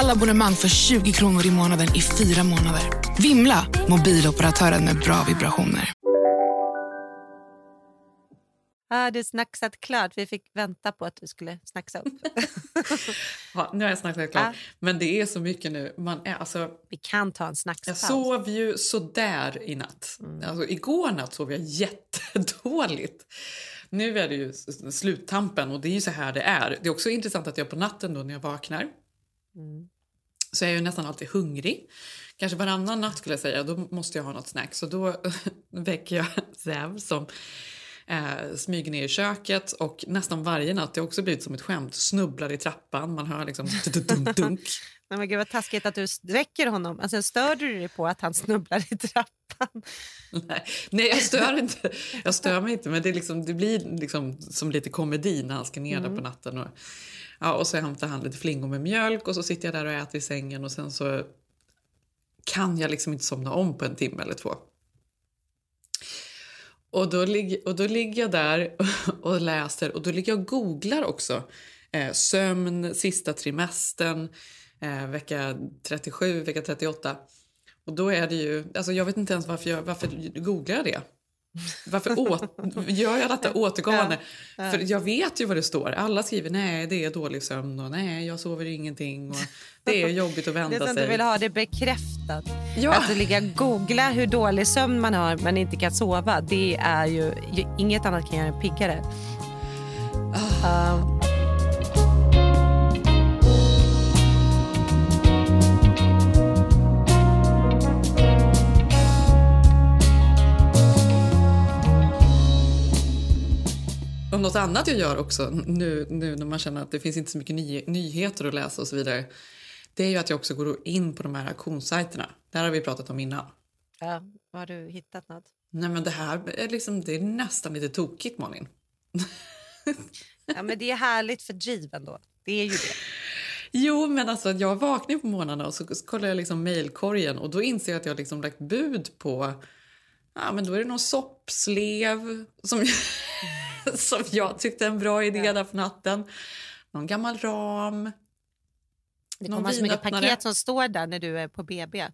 Alla abonnemang för 20 kronor i månaden i fyra månader. Vimla! Mobiloperatören med bra vibrationer. Ja, du snacksat klart. Vi fick vänta på att du skulle snacksa upp. Ja, nu har jag snackat klart. Ja. Men det är så mycket nu. Man är, alltså, Vi kan ta en jag snackspaus. sov ju sådär i natt. Alltså, igår natt sov jag jättedåligt. Nu är det ju sluttampen och det är ju så här det är. Det är också intressant att jag på natten då när jag vaknar så är jag ju nästan alltid hungrig. Kanske varannan natt skulle jag säga. Då måste jag ha något snack. Så då väcker jag Zev som eh, smyger ner i köket och nästan varje natt, det har också blivit som ett skämt, snubblar i trappan. Man hör liksom dunk, dunk. Nej, men gud vad taskigt att du väcker honom. Alltså, störde du dig på att han snubblar i trappan? Nej, nej, jag stör inte. Jag stör mig inte, men det, är liksom, det blir liksom som lite komedi när han ska ner där på natten. Och, ja, och så hämtar han lite flingor med mjölk och så sitter jag där och äter i sängen och sen så kan jag liksom inte somna om på en timme eller två. Och då, lig- och då ligger jag där och läser och då ligger jag och googlar också. Eh, sömn, sista trimestern, eh, vecka 37, vecka 38. Och då är det ju, alltså jag vet inte ens varför jag, varför googlar jag det? Varför åt, gör jag detta återkommande? För jag vet ju vad det står. Alla skriver nej det är dålig sömn och nej jag sover ingenting och det är jobbigt att Det är vända som du sig. vill ha det bekräftat. Ja. Att ligga googla hur dålig sömn man har men inte kan sova. Det är ju inget annat kan göra en piggare. Um, Och något annat jag gör också nu, nu när man känner att det finns inte så mycket ny, nyheter att läsa och så vidare. Det är ju att jag också går in på de här auktionssajterna. Det här har vi pratat om innan. ja, har du hittat något? Nej men det här är, liksom, det är nästan lite tokigt Malin. Ja, men det är härligt för driven då. Det är ju det. Jo, men alltså jag vaknar på morgnarna och så kollar jag liksom mejlkorgen och då inser jag att jag liksom lagt bud på... Ja, men då är det någon soppslev som, som jag tyckte en bra idé där på natten. Någon gammal ram. Det kommer så mycket paket som står där när du är på BB.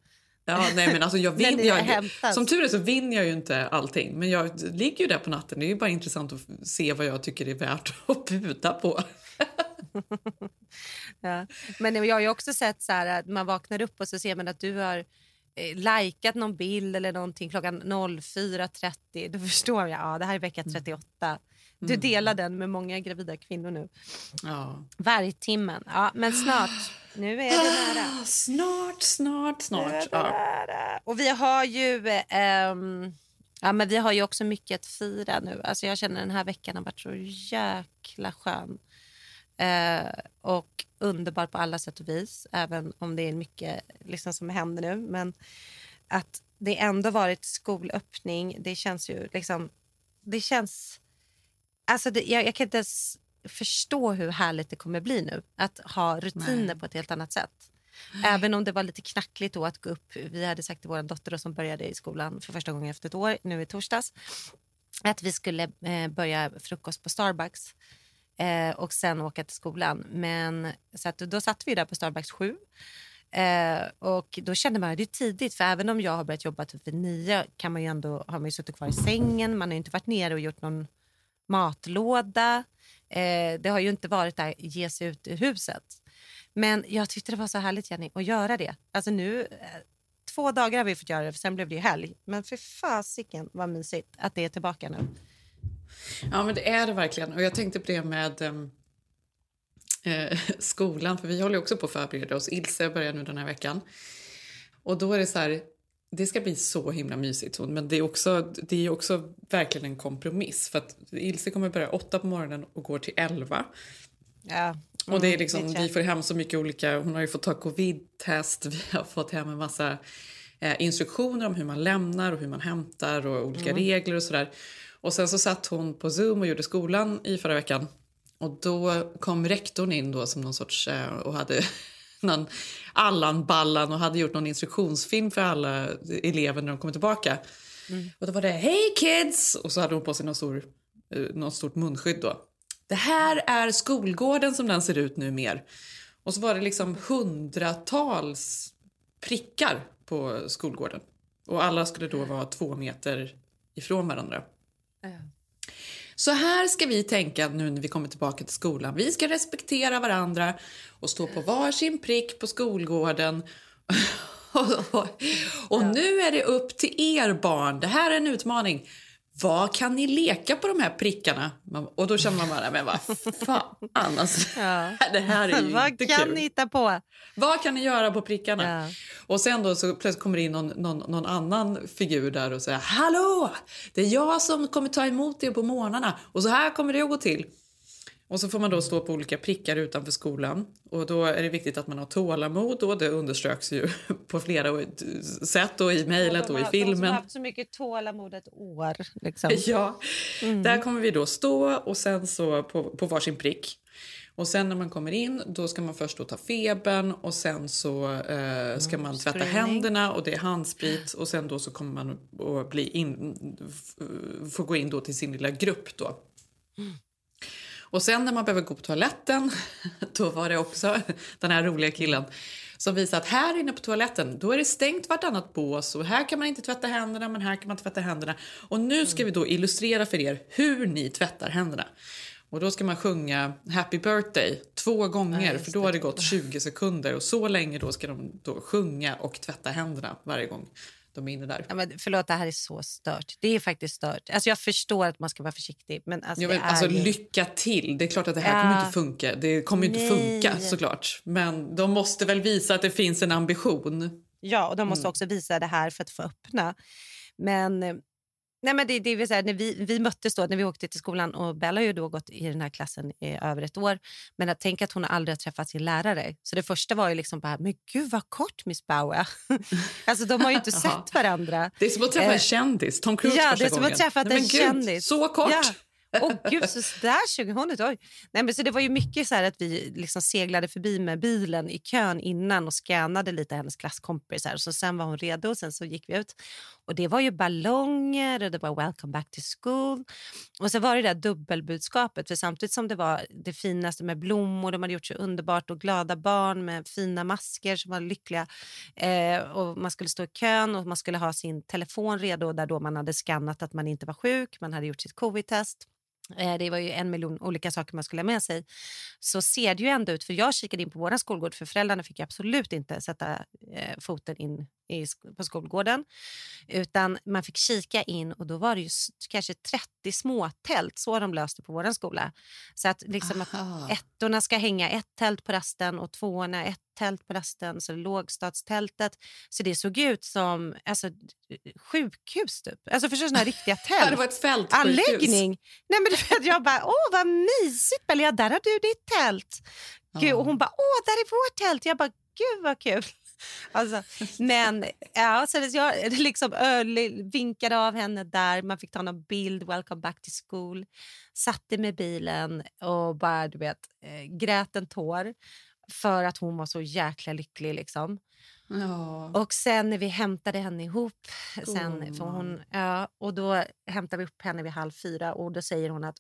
Ja, nej, men alltså jag vin, jag, som tur är så vinner jag ju inte allting. Men jag ligger ju där på natten. Det är bara intressant att se vad jag tycker är värt att buda på. Ja. Men jag har också sett så här att man vaknar upp och så ser man att du har eh, likat någon bild eller någonting klockan 04.30. Då förstår jag, ja det här är vecka 38. Du delar den med många gravida kvinnor nu. Ja. Vargtimmen. Ja, men snart. Nu är det nära. Snart, snart, snart. Ja. Och vi har ju... ehm, ja, men vi har ju också mycket att fira nu. Alltså jag känner den här veckan har varit så jäkla skön. Eh, och underbar på alla sätt och vis. Även om det är mycket liksom, som händer nu. Men att det ändå varit skolöppning. Det känns ju liksom... Det känns... Alltså det, jag, jag kan inte ens förstå hur härligt det kommer bli nu. Att ha rutiner på ett helt annat sätt. Även om det var lite knackligt då att gå upp. Vi hade sagt till vår dotter då, som började i skolan för första gången efter ett år, nu i torsdags, att vi skulle eh, börja frukost på Starbucks eh, och sen åka till skolan. Men så att, då satt vi där på Starbucks sju. Eh, och då kände man att det är tidigt, för även om jag har börjat jobba typ vid nio kan man ju ändå, har man ju suttit kvar i sängen, man har inte varit nere och gjort någon matlåda. Eh, det har ju inte varit där ge sig ut ur huset. Men jag tyckte det var så härligt Jenny att göra det. Alltså nu, eh, två dagar har vi fått göra det, för sen blev det ju helg. Men för fasiken vad mysigt att det är tillbaka nu. Ja, men det är det verkligen. Och jag tänkte på det med ehm, eh, skolan, för vi håller ju också på att förbereda oss. Ilse börjar nu den här veckan. Och då är det så här, det ska bli så himla mysigt. Men det är också, det är också verkligen en kompromiss. För att Ilse kommer börja åtta på morgonen och går till elva. Ja. Och det är Mm, liksom, vi får hem så mycket olika... Hon har ju fått ta covid-test. Vi har fått hem en massa eh, instruktioner om hur man lämnar och hur man hämtar och olika Mm. regler och sådär. Och sen så satt hon på Zoom och gjorde skolan i förra veckan. Och då kom rektorn in då som någon sorts... Eh, och hade någon Allan-ballan och hade gjort någon instruktionsfilm för alla elever när de kommer tillbaka. Och då var det Hej kids! Och så hade hon på sig någon stor, eh, något stort munskydd då. Det här är skolgården som den ser ut nu mer. Och så var det liksom hundratals prickar på skolgården. Och alla skulle då vara två meter ifrån varandra. Så här ska vi tänka nu när vi kommer tillbaka till skolan. Vi ska respektera varandra och stå på varsin prick på skolgården. och, nu är det upp till er barn. Det här är en utmaning. Vad kan ni leka på de här prickarna? Och då känner man bara, men vad fan, alltså, Ja. det här är ju Vad inte kan kul. ni hitta på? Vad kan ni göra på prickarna? Ja. Och sen då så plötsligt kommer det in någon, någon, någon annan figur där och säger Hallå! Det är jag som kommer ta emot er på morgnarna och så här kommer det att gå till. Och så får man då stå på olika prickar utanför skolan. Och då är det viktigt att man har tålamod och det underströks ju på flera sätt och i mejlet och i De filmen. har haft så mycket tålamod ett år. Liksom. Ja, Mm. där kommer vi då stå och sen så på, på varsin prick. Och sen när man kommer in då ska man först ta febern och sen så eh, ska man tvätta Mm, screening. händerna och det är handsprit och sen då så kommer man att bli in, få gå in då till sin lilla grupp då. Och sen när man behöver gå på toaletten, då var det också den här roliga killen som visade att här inne på toaletten då är det stängt vartannat bås och här kan man inte tvätta händerna men här kan man tvätta händerna. Och nu ska vi då illustrera för er hur ni tvättar händerna. Och då ska man sjunga Happy birthday två gånger för då har det gått 20 sekunder och så länge då ska de då sjunga och tvätta händerna varje gång de är inne där. Ja, men förlåt, det här är så stört. Det är faktiskt stört. Alltså, jag förstår att man ska vara försiktig. Men alltså, Ja, men, alltså, lycka till! Det är klart att det här Ja. kommer inte funka. Det kommer inte Nej. funka såklart. Men de måste väl visa att det finns en ambition. Ja, och de Mm. måste också visa det här för att få öppna. Men, nej, men det, det vill säga, när vi, vi möttes då när vi åkte till skolan och Bella har ju då gått i den här klassen i över ett år. Men att tänka att hon aldrig har träffat sin lärare. Så det första var ju liksom bara, men gud vad kort Miss Bauer. alltså de har ju inte sett varandra. Det är som att träffa Eh, en kändis. Tom Cruise ja, det är som gången. att träffa Nej, en gud, kändis. Så kort! Ja. Åh gud, så där 2000 oj. Nej, men så Det var ju mycket så att vi liksom seglade förbi med bilen i kön innan och scannade lite hennes klasskompisar. Så sen var hon redo och sen så gick vi ut. Och Det var ju ballonger och det var welcome back to school. Och så var det där dubbelbudskapet. För samtidigt som det var det finaste med blommor, de hade gjort så underbart och glada barn med fina masker som var lyckliga. Eh, och Man skulle stå i kön och man skulle ha sin telefon redo där då man hade skannat att man inte var sjuk, man hade gjort sitt covid-test. Eh, Det var ju en miljon olika saker man skulle ha med sig. Så ser det ju ändå ut, för jag kikade in på vår skolgård för föräldrarna fick absolut inte sätta eh, foten in i, på skolgården. Utan man fick kika in och då var det ju kanske 30 små tält, så de löste på vår skola. Så att, liksom att ettorna ska hänga ett tält på rasten och tvåorna ett tält på rasten, så lågstadstältet. Så det såg ut som alltså, sjukhus typ. Alltså förstår du, såna här riktiga tält. det var ett fältsjukhus. Anläggning! Nej, men vet, jag bara, åh vad mysigt Bella, där har du ditt tält. Gud, Ja. och hon bara, åh där är vårt tält. Jag bara, gud vad kul. Alltså, men ja, så jag liksom vinkade av henne där, man fick ta någon bild, welcome back to school. Satte mig i bilen och bara du vet, eh, grät en tår för att hon var så jäkla lycklig. Liksom. Ja. Och sen när vi hämtade henne ihop, sen, för hon, ja, och då hämtade vi upp henne vid halv fyra och då säger hon att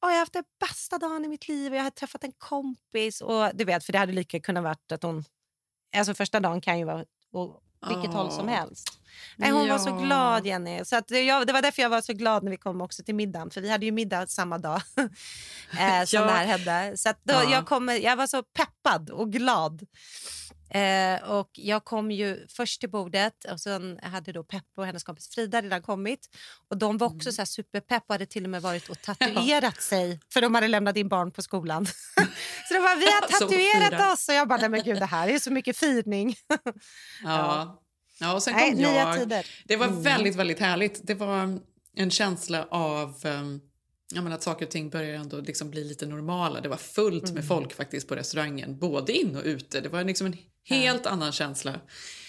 "Åh, jag har haft den bästa dagen i mitt liv och jag har träffat en kompis. Och du vet, för det hade lika kunnat varit att hon... Alltså första dagen kan ju vara åt vilket håll som Ja. helst. Nej, hon var så Ja. glad Jenny. Så att det, jag, det var därför jag var så glad när vi kom också till middagen. För vi hade ju middag samma dag eh, som Ja. det här hände. Så att då, Ja. jag, kom, jag var så peppad och glad. Eh, och jag kom ju först till bordet och sen hade då Peppe och hennes kompis Frida redan kommit. Och de var också så här superpepp och hade till och med varit och tatuerat sig för de hade lämnat in barn på skolan. så de bara, vi har Så tatuerat oss och jag bara, nej men gud det här är så mycket firning. Ja. ja, och sen Nej, kom nya jag. Det var Mm. väldigt, väldigt härligt. Det var en känsla av... ehm, Ja, men att saker och ting börjar ändå liksom bli lite normala. Det var fullt med folk faktiskt på restaurangen, både in och ute. Det var liksom en helt annan känsla.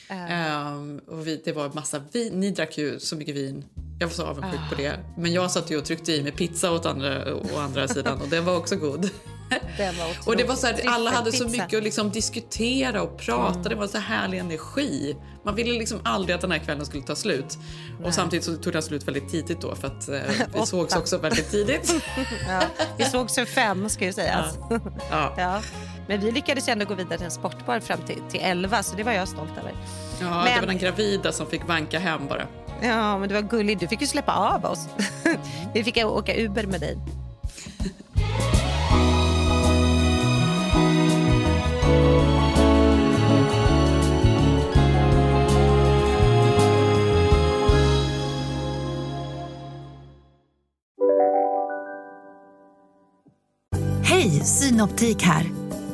Ehm, och vi, det var massa vin. Ni drack ju så mycket vin. Jag var så avundsjuk på det. Men jag satt ju och tryckte i mig pizza åt andra, å andra sidan och den var också god. Den var Och det var så här, alla hade så mycket att liksom diskutera och prata. Mm. Det var så härlig energi. Man ville liksom aldrig att den här kvällen skulle ta slut. Och samtidigt så tog den slut väldigt tidigt då för att eh, vi sågs också väldigt tidigt. Ja, vi sågs för fem ska ju sägas. Ja. Ja. Men vi lyckades ändå gå vidare till en sportbar fram till, till 11 så det var jag stolt över. Ja, det Men- var den gravida som fick vanka hem bara. Ja, men det var gulligt. Du fick ju släppa av oss. vi fick åka Uber med dig. Hej, Synoptik här.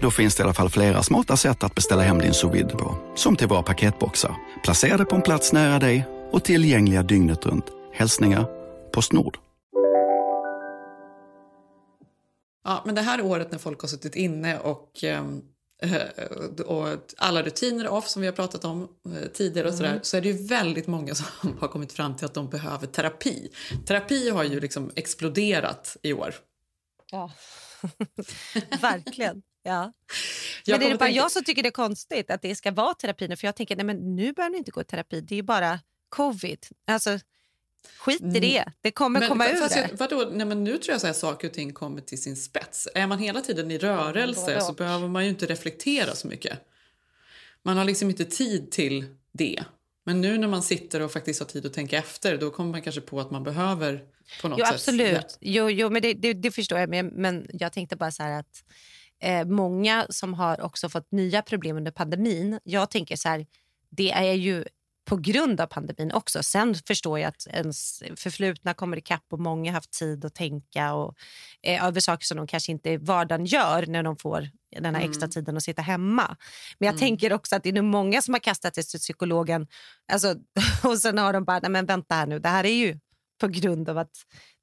Då finns det i alla fall flera smarta sätt att beställa hem din sous på. Som till våra paketboxar, placerade på en plats nära dig och tillgängliga dygnet runt. Hälsningar Postnord. Ja, men det här året när folk har suttit inne och, ehm, eh, och alla rutiner off som vi har pratat om eh, tidigare och sådär, så är det ju väldigt många som har kommit fram till att de behöver terapi. Terapi har ju liksom exploderat i år. Ja. Verkligen. Ja. Jag men är det bara tänka- jag som tycker det är konstigt att det ska vara terapi nu? För jag tänker, nej men nu behöver ni inte gå i terapi. Det är bara covid. Alltså, skit i det. Det kommer komma ur fast det. vadå, nej, men nu tror jag att saker och ting kommer till sin spets. Är man hela tiden i rörelse både så behöver man ju inte reflektera så mycket. Man har liksom inte tid till det. Men nu när man sitter och faktiskt har tid att tänka efter då kommer man kanske på att man behöver på något Jo, sätt... absolut. Jo, jo, men det, det, det förstår jag. Men, men jag tänkte bara så här att eh, många som har också fått nya problem under pandemin. Jag tänker så här, det är ju på grund av pandemin också. Sen förstår jag att ens förflutna kommer ikapp och många har haft tid att tänka och, eh, över saker som de kanske inte i vardagen gör när de får den här extra tiden att sitta hemma. Men jag tänker också att det är nog många som har kastat sig till psykologen alltså, och sen har de bara, nej men vänta här nu, det här är ju på grund av att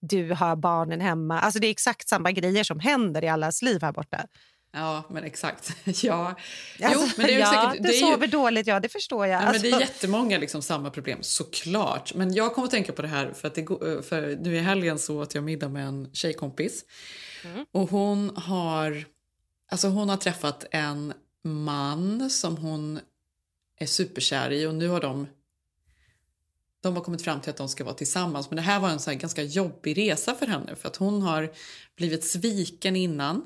du har barnen hemma. Alltså det är exakt samma grejer som händer i allas liv här borta. Ja, men exakt. ja. Alltså, jo, men det är ja, säkert... du det är sover ju, dåligt, ja det förstår jag. Ja, men det är Alltså, jättemånga liksom samma problem, såklart. Men jag kommer att tänka på det här för att det, för nu i helgen så åt jag middag med en tjejkompis. Och hon har, alltså hon har träffat en man som hon är superkär i och nu har de de har kommit fram till att de ska vara tillsammans. Men det här var en så ganska jobbig resa för henne för att hon har blivit sviken innan.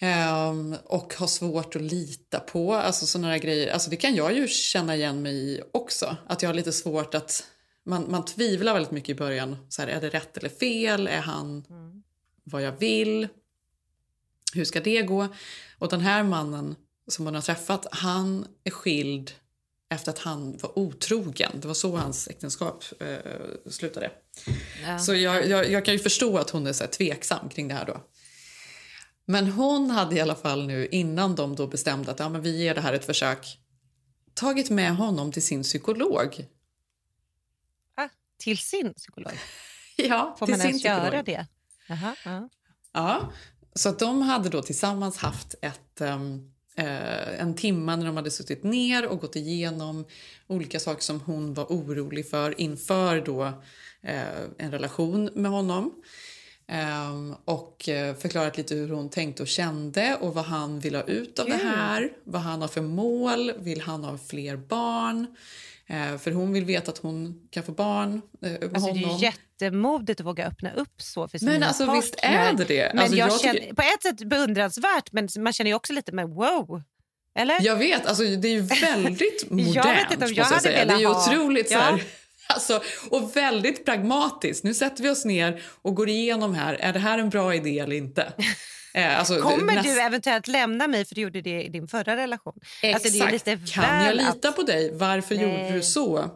Ehm, och har svårt att lita på. Alltså såna där grejer. Alltså det kan jag ju känna igen mig i också. Att jag har lite svårt att... Man, man tvivlar väldigt mycket i början. Så här, är det rätt eller fel? Är han vad jag vill? Hur ska det gå? Och den här mannen som hon har träffat, han är skild efter att han var otrogen. Det var så hans äktenskap eh, slutade. Så jag, jag, jag kan ju förstå att hon är så här tveksam kring det här då. Men hon hade i alla fall nu innan de då bestämde att ja, men vi ger det här ett försök tagit med honom till sin psykolog. ah, till sin psykolog. Ja, Får till man sin ens göra psykolog. det? Jaha, ja. Ja, så att de hade då tillsammans haft ett, ehm, eh, en timma när de hade suttit ner och gått igenom olika saker som hon var orolig för inför då, eh, en relation med honom. Ehm, och eh, förklarat lite hur hon tänkte och kände och vad han vill ha ut av det Gud. här. Vad han har för mål. Vill han ha fler barn? Eh, för hon vill veta att hon kan få barn eh, Alltså, det är jättemodigt att våga öppna upp så för sin Men alltså, partner. visst är det det? Men Alltså, jag jag tycker- känner, på ett sätt beundransvärt, men man känner också lite med wow. Eller? Jag vet, alltså, det är ju väldigt modernt. Jag vet inte om jag hade säga. Det är velat ha- otroligt så Ja. här, alltså, och väldigt pragmatiskt. Nu sätter vi oss ner och går igenom här. Är det här en bra idé eller inte? Eh, alltså, Kommer näst- du eventuellt lämna mig för du gjorde det i din förra relation? Exakt. Alltså, är lite kan jag lita att- på dig? Varför Nej. gjorde du så?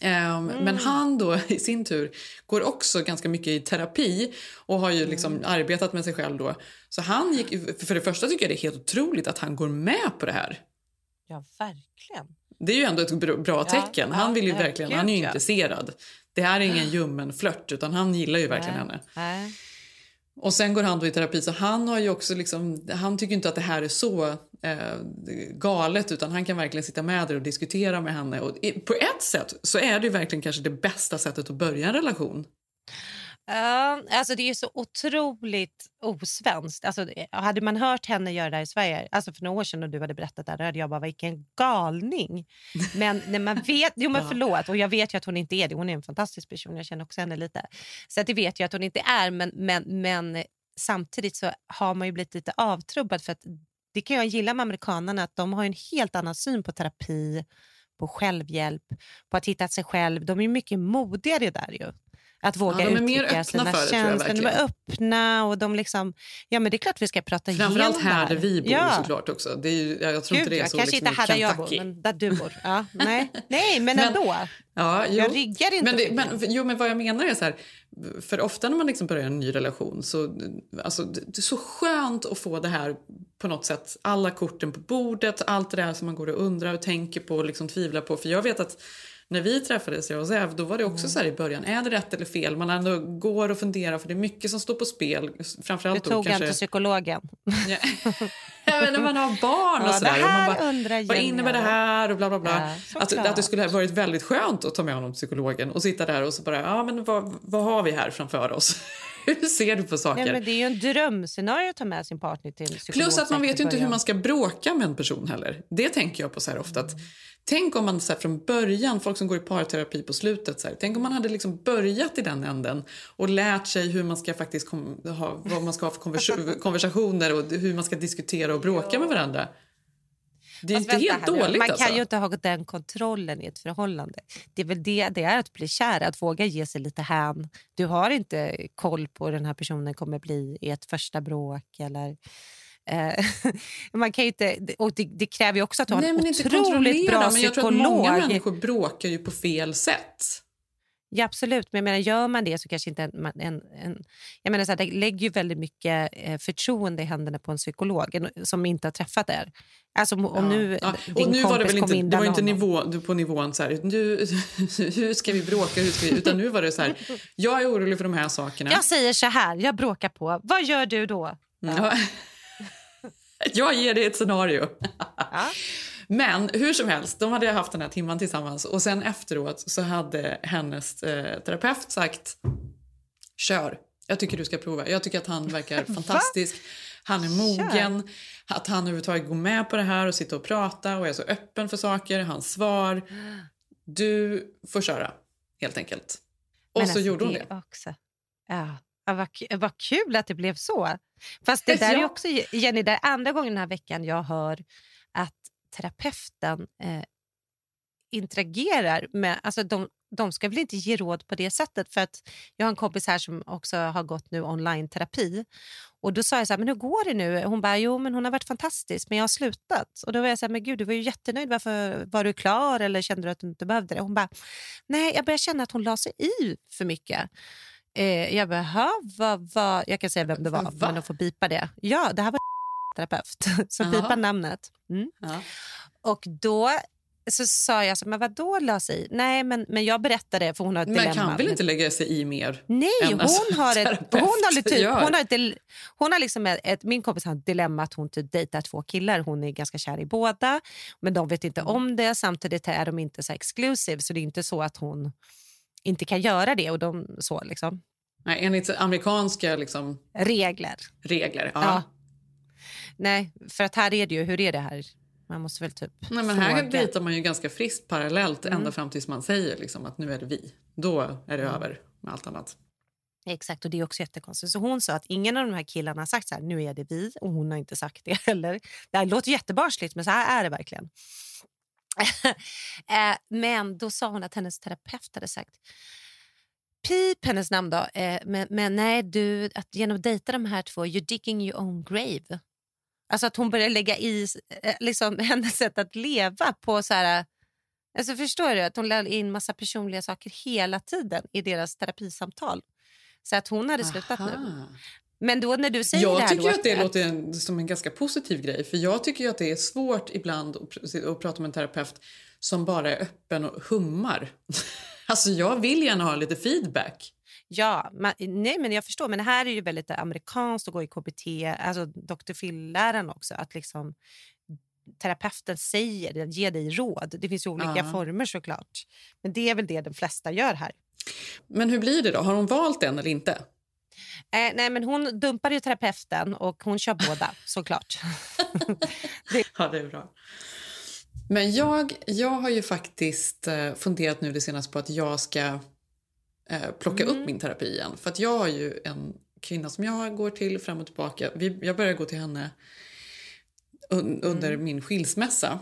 Men Mm. han då i sin tur går också ganska mycket i terapi och har ju liksom Mm. arbetat med sig själv då. Så han gick, för det första tycker jag det är helt otroligt att han går med på det här. Ja, verkligen. Det är ju ändå ett bra, tecken. ja, Han vill ju verkligen, han är ju intresserad. Det här är ingen ljummen flört utan han gillar ju verkligen henne. Nej. Och sen går han då i terapi så han har ju också liksom, han tycker inte att det här är så eh, galet utan han kan verkligen sitta med där och diskutera med henne. Och i, på ett sätt så är det ju verkligen kanske det bästa sättet att börja en relation. Ja, alltså det är så otroligt osvenskt. Alltså, det- hade man hört henne göra det här i Sverige, alltså för några år sedan och du hade berättat det här, då hade jag bara, vilken galning. Men när man vet, jo men förlåt, och jag vet ju att hon inte är det, hon är en fantastisk person, jag känner också henne lite. Så att det vet jag att hon inte är, men, men, men samtidigt så har man ju blivit lite avtrubbad för att det kan jag gilla med amerikanerna, att de har en helt annan syn på terapi, på självhjälp, på att hitta sig själv. De är mycket modigare där ju. Att våga de är mer uttrycka öppna sina för det, tror jag känslor. De är öppna och de liksom, ja men det är klart vi ska prata Framförallt igenom här det där vi bor ja. såklart också. Det är ju, jag tror Gud, inte det är ja, så kanske liksom inte här där jag bor, men där du bor. Ja, nej. nej, men Men- ändå. Ja, jo. Jag ryggar inte men, det, men, jo, men vad jag menar är så här, för ofta när man liksom börjar en ny relation så alltså, det det är så skönt att få det här på något sätt, alla korten på bordet, allt det där som man går och undrar och tänker på och liksom tvivlar på. För jag vet att när vi träffades, jag och Zev, då var det också så här i början, är det rätt eller fel? Man ändå går och funderar för det är mycket som står på spel. Du Framförallt då tog kanske... inte psykologen. Ja. Men när man har barn och Ja, sådär. det här bara, undrar vad innebär det här? Och bla, bla, bla. Ja, att, att det skulle ha varit väldigt skönt att ta med honom till psykologen och sitta där och så bara, ja men vad, vad har vi här framför oss? Hur ser du på saker? Nej, men det är ju en drömscenario att ta med sin partner till psykolog. Plus att man vet ju inte hur man ska bråka med en person heller. Det tänker jag på så här ofta. Att, tänk om man så här från början, folk som går i parterapi på slutet, så här, tänk om man hade liksom börjat i den änden och lärt sig hur man ska faktiskt ha, vad man ska ha för konvers- konversationer och hur man ska diskutera och bråka med varandra. Det är Fast inte helt dåligt Man alltså. kan ju inte ha den kontrollen i ett förhållande. Det är väl det det är att bli kär, att våga ge sig lite hän. Du har inte koll på hur den här personen kommer bli i ett första bråk. Eller, eh, man kan inte, och det, det kräver ju också att du har Nej, en otroligt bra men jag tror att psykolog. många människor bråkar ju på fel sätt. Ja, absolut, men jag menar, gör man det så kanske inte en... en, en jag menar, så här, det lägger ju väldigt mycket eh, förtroende i händerna på en psykolog en, som inte har träffat er. Alltså om om nu Ja. din Och nu var det väl inte, in det var inte nivå, du- på nivån så här, nu, hur ska vi bråka, hur ska vi, utan nu var det så här, jag är orolig för de här sakerna. Jag säger så här, jag bråkar på. Vad gör du då? Ja. Jag ger dig ett scenario. Men hur som helst, de hade haft den här timman tillsammans och sen efteråt så hade hennes eh, terapeut sagt kör, jag tycker du ska prova. Jag tycker att han verkar fantastisk. Han är mogen, att han överhuvudtaget går med på det här och sitter och pratar och är så öppen för saker. Hans svar, du får köra helt enkelt. Och Men så alltså, gjorde hon det. Också. Ja. Ja, vad, vad kul att det blev så. Fast det där är Ja. också, Jenny, det är andra gången den här veckan jag hör terapeuten eh, interagerar med... Alltså de, de ska väl inte ge råd på det sättet? För att Jag har en kompis här som också har gått nu online-terapi. Och Då sa jag så här, men hur går det nu? Hon bara, jo men hon har varit fantastisk men jag har slutat. Och Då var jag så här, men gud du var ju jättenöjd. Varför var du klar eller kände du att du inte behövde det? Hon bara, nej jag börjar känna att hon la sig i för mycket. Eh, jag bara, "Ha, vad, vad? Jag kan säga vem det var, Va? men de får bipa det. Ja, det här var terapeut, så bipa namnet. Mm. Ja. Och då så sa jag, så, men vad då la sig i? Nej, men, men jag berättade, för hon har ett Men dilemma. kan väl inte lägga sig i mer? Nej, hon alltså har ett, terapeut hon har typ, gör. hon har ett, hon har liksom ett, ett, min kompis har ett dilemma att hon typ dejtar två killar. Hon är ganska kär i båda, men de vet inte om det. Samtidigt är de inte så exclusive, så det är inte så att hon inte kan göra det. Och de, så liksom. Nej, enligt amerikanska liksom, regler. regler. Ja. Ja. Nej, för att här är det ju, hur är det här? Man måste väl typ Nej, men här fråga. dejtar man ju ganska friskt parallellt Mm. ända fram tills man säger liksom, att nu är det vi. Då är det över med allt annat. Exakt, och det är också jättekonstigt. Så hon sa att ingen av de här killarna har sagt så här, nu är det vi, och hon har inte sagt det heller. Det här låter jättebarnsligt, men så här är det verkligen. Eh, men då sa hon att hennes terapeut hade sagt Pip, hennes namn då, eh, men, men nej du, att genom att dejta de här två, you're digging your own grave. Alltså att hon började lägga i eh, liksom, hennes sätt att leva på så här... Alltså förstår du? Att hon lade in massa personliga saker hela tiden i deras terapisamtal. Så att hon hade slutat nu. Aha. Men då när du säger det Jag här tycker då, att det låter en, som en ganska positiv grej. För Jag tycker att det är svårt ibland att, att prata med en terapeut som bara är öppen och hummar. Alltså jag vill gärna ha lite feedback. Ja, man, nej men jag förstår. Men det här är ju väldigt amerikanskt att gå i KBT. Alltså Dr. Phil-läran också. Att liksom terapeuten säger, ger dig råd. Det finns olika Ja. former såklart. Men det är väl det de flesta gör här. Men hur blir det då? Har hon valt en eller inte? Eh, nej, men hon dumpar ju terapeuten och hon kör båda såklart. Ja, det är bra. Men jag, jag har ju faktiskt eh, funderat nu det senaste på att jag ska eh, plocka upp min terapi igen. För att jag har ju en kvinna som jag går till fram och tillbaka. Vi, jag började gå till henne un, under min skilsmässa.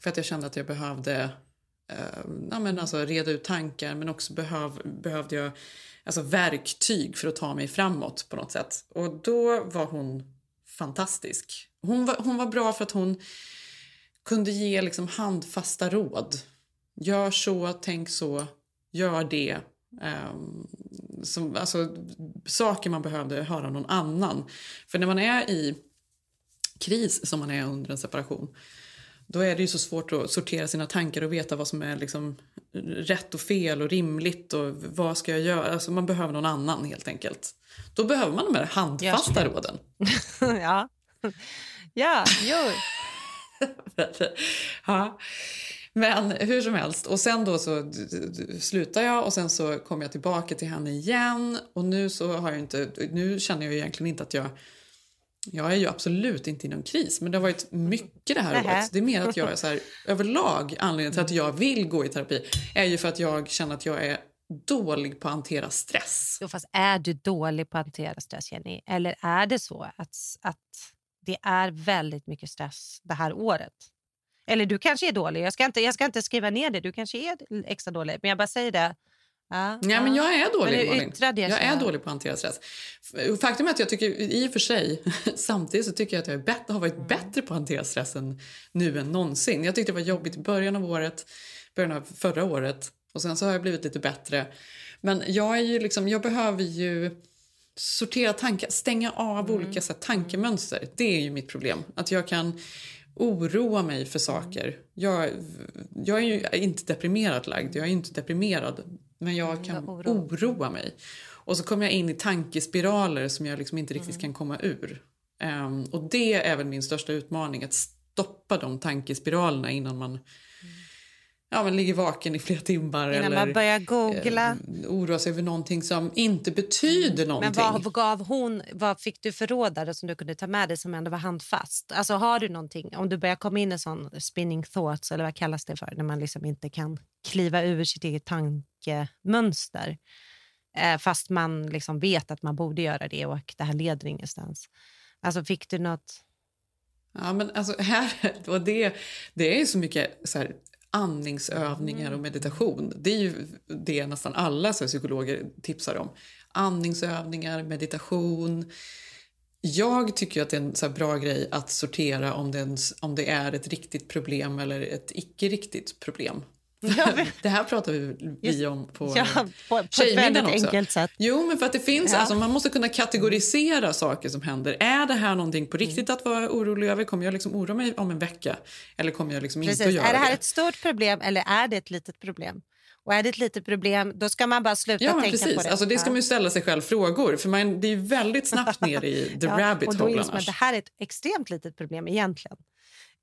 För att jag kände att jag behövde eh, ja, men alltså, reda ut tankar men också behöv, behövde jag alltså, verktyg för att ta mig framåt på något sätt. Och då var hon fantastisk. Hon var, hon var bra för att hon kunde ge liksom handfasta råd. Gör så, tänk så, gör det. Ehm, som, alltså, saker man behövde höra någon annan. För när man är i kris, som man är under en separation då är det ju så svårt att sortera sina tankar och veta vad som är liksom rätt och fel och rimligt och vad ska jag göra. Alltså man behöver någon annan helt enkelt. Då behöver man de här handfasta råden. ja. ja, jo. ja. Men hur som helst. Och sen då så slutar jag och sen så kommer jag tillbaka till henne igen. Och nu så har jag inte, nu känner jag egentligen inte att jag jag är ju absolut inte i någon kris, men det har varit mycket det här Nähä. året. Det är mer att jag är så här, överlag anledningen till att jag vill gå i terapi är ju för att jag känner att jag är dålig på att hantera stress. Jo, fast är du dålig på att hantera stress, Jenny? Eller är det så att, att det är väldigt mycket stress det här året? Eller du kanske är dålig. Jag ska inte, jag ska inte skriva ner det. Du kanske är extra dålig. Men jag bara säger det. Ja, Ja, men jag är dålig, Malin. Jag så är dålig på att hantera stress. Faktum är att jag tycker, i och för sig, samtidigt så tycker jag att jag är bättre, har varit bättre på att hantera stressen nu än någonsin. Jag tyckte det var jobbigt i början av året, början av förra året och sen så har jag blivit lite bättre. Men jag är ju liksom, jag behöver ju sortera tankar, stänga av olika så här, tankemönster. Det är ju mitt problem. Att jag kan oroa mig för saker. Jag, jag är ju inte deprimerad lagd, jag är inte deprimerad. Men jag kan oro. oroa mig. Och så kommer jag in i tankespiraler som jag liksom inte riktigt kan komma ur. Ehm, och det är väl min största utmaning, att stoppa de tankespiralerna innan man ja, men ligger vaken i flera timmar. Innan eller man börjar googla. eh, oroa sig över någonting som inte betyder Men någonting. vad gav hon, vad fick du för råd som du kunde ta med dig som ändå var handfast? Alltså har du någonting, om du börjar komma in i sån spinning thoughts eller vad kallas det för, när man liksom inte kan kliva ur sitt eget tankemönster. Eh, fast man liksom vet att man borde göra det och det här leder ingenstans. Alltså fick du något? Ja, men alltså här, och det, det är ju så mycket så här, andningsövningar och meditation. Det är ju det nästan alla så psykologer tipsar om. Andningsövningar, meditation. Jag tycker att det är en så bra grej att sortera om det, om det är ett riktigt problem eller ett icke-riktigt problem. Ja, det här pratar vi, vi om på Ja, på, på Tjejmiddagen också. enkelt sätt. Jo, men för att det finns, Ja. alltså, man måste kunna kategorisera saker som händer. Är det här någonting på riktigt att vara orolig över? Kommer jag liksom oroa mig om en vecka? Eller kommer jag liksom inte att göra Är det här det? ett stort problem eller är det ett litet problem? Och är det ett litet problem, då ska man bara sluta Ja, tänka precis. på det. Alltså, det ska Ja. man ju ställa sig själv frågor. För man, det är ju väldigt snabbt ner i the rabbit och då hole inser man annars. att det här är ett extremt litet problem egentligen.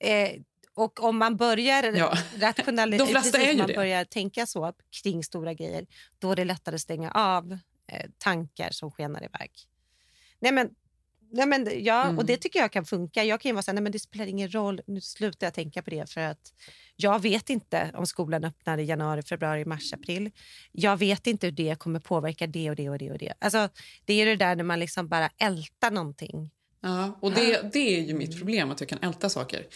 Eh, och om man börjar Ja. rationalisera, precis, man det. börjar tänka så kring stora grejer, då är det lättare att stänga av eh, tankar som skenar iväg. Nej, men, nej, men, ja, Mm. och det tycker jag kan funka. Jag kan ju vara så här, nej, men det spelar ingen roll, nu slutar jag tänka på det för att jag vet inte om skolan öppnar i januari, februari, mars, april. Jag vet inte hur det kommer påverka det och det och det och det. Alltså, det är det där när man liksom bara ältar någonting. Ja, och det, det är ju mitt problem, att jag kan älta saker.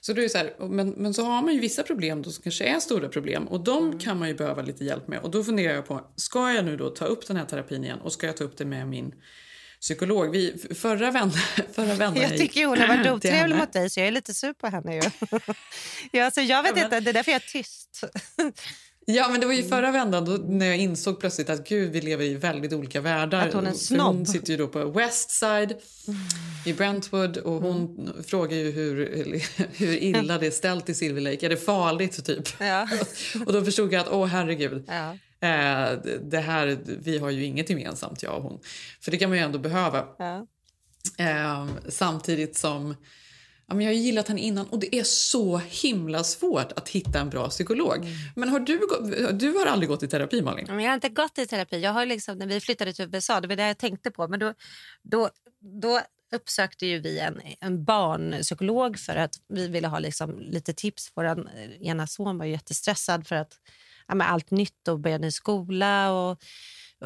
Så då är det så här, men, men så har man ju vissa problem då som kanske är stora problem och de kan man ju behöva lite hjälp med. Och då funderar jag på, ska jag nu då ta upp den här terapin igen och ska jag ta upp det med min psykolog? Vi, förra vändan, förra vändan Jag tycker hon har varit otrevlig mot dig så jag är lite sur på henne. Ju. ja, alltså, jag vet Ja, men- inte, det är därför jag är tyst. Ja, men det var ju förra vändan då, när jag insåg plötsligt att gud, vi lever i väldigt olika världar. Att hon är en snobb. Hon sitter ju då på West Side i Brentwood och hon Mm. frågar ju hur, hur illa det är ställt i Silver Lake. Är det farligt, typ? Ja. Och då förstod jag att, åh herregud. Ja. Eh, det här, vi har ju inget gemensamt, jag och hon. För det kan man ju ändå behöva. Ja. Eh, samtidigt som... Ja, men jag har gillat henne innan och det är så himla svårt att hitta en bra psykolog. Mm. Men har du, du har aldrig gått i terapi, Malin? Men jag har inte gått i terapi. Jag har liksom, när vi flyttade till USA, det var det jag tänkte på. Men då, då, då uppsökte ju vi en, en barnpsykolog för att vi ville ha liksom lite tips. Vår eh, ena son var ju jättestressad för att ja, med allt nytt och börja ny skola. Och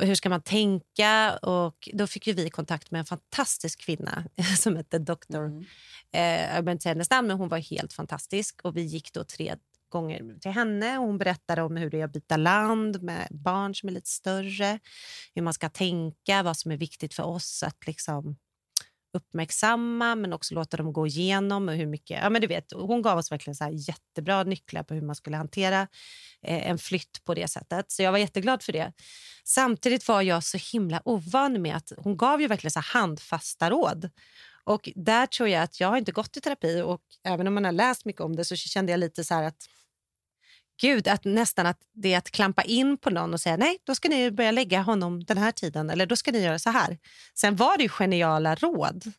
hur ska man tänka? Och då fick vi kontakt med en fantastisk kvinna som hette doktor eh, jag inte hennes namn, men hon var helt fantastisk. Och Vi gick då tre gånger till henne. och Hon berättade om hur det är att byta land med barn som är lite större. Hur man ska tänka, vad som är viktigt för oss att liksom uppmärksamma men också låta dem gå igenom. Och hur mycket, ja, men du vet, hon gav oss verkligen så här jättebra nycklar på hur man skulle hantera eh, en flytt på det sättet. Så jag var jätteglad för det. Samtidigt var jag så himla ovan med att hon gav ju verkligen så här handfasta råd. Och där tror jag att jag har inte gått i terapi och även om man har läst mycket om det så kände jag lite så här att Gud, att nästan att det är att klampa in på någon och säga nej, då ska ni börja lägga honom den här tiden eller då ska ni göra så här. Sen var det ju geniala råd,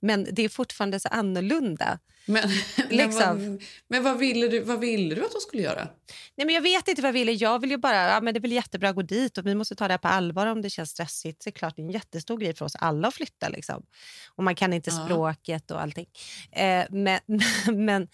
men det är fortfarande så annorlunda. Men, Liksom. men, vad, men vad, ville du, vad ville du att de skulle göra? Nej, men jag vet inte vad jag ville. Jag vill ju bara, ja, men det är väl jättebra att gå dit och vi måste ta det på allvar om det känns stressigt. Det är klart det är en jättestor grej för oss alla att flytta. Liksom. Och man kan inte Ja. språket och allting. Eh, men, men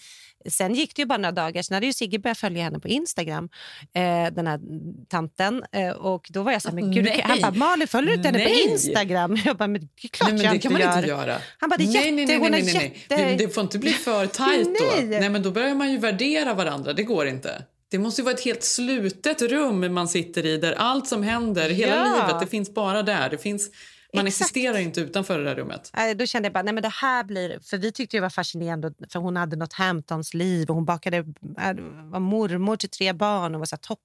sen gick det ju bara några dagar. Sen hade ju Sigge börjat följa henne på Instagram, eh, den här tanten. Eh, och då var jag så här, men gud, Nej. han bara, Malin följer du inte henne Nej. på Instagram? Jag bara, men det är klart Nej, men jag det inte kan man gör. inte göra. Han bara, det är nej, nej, jätte- nej, hon nej, är nej, nej. jätte- Det, det får inte bli för tajt då. Nej. Nej, men då börjar man ju värdera varandra. Det går inte. Det måste ju vara ett helt slutet rum man sitter i där allt som händer, hela Ja. livet, det finns bara där. Det finns, man Exakt. existerar inte utanför det där rummet. Då kände jag bara, nej men det här blir... För vi tyckte det var fascinerande, för hon hade något Hamptons liv och hon bakade, äh, var mormor till tre barn och var så topp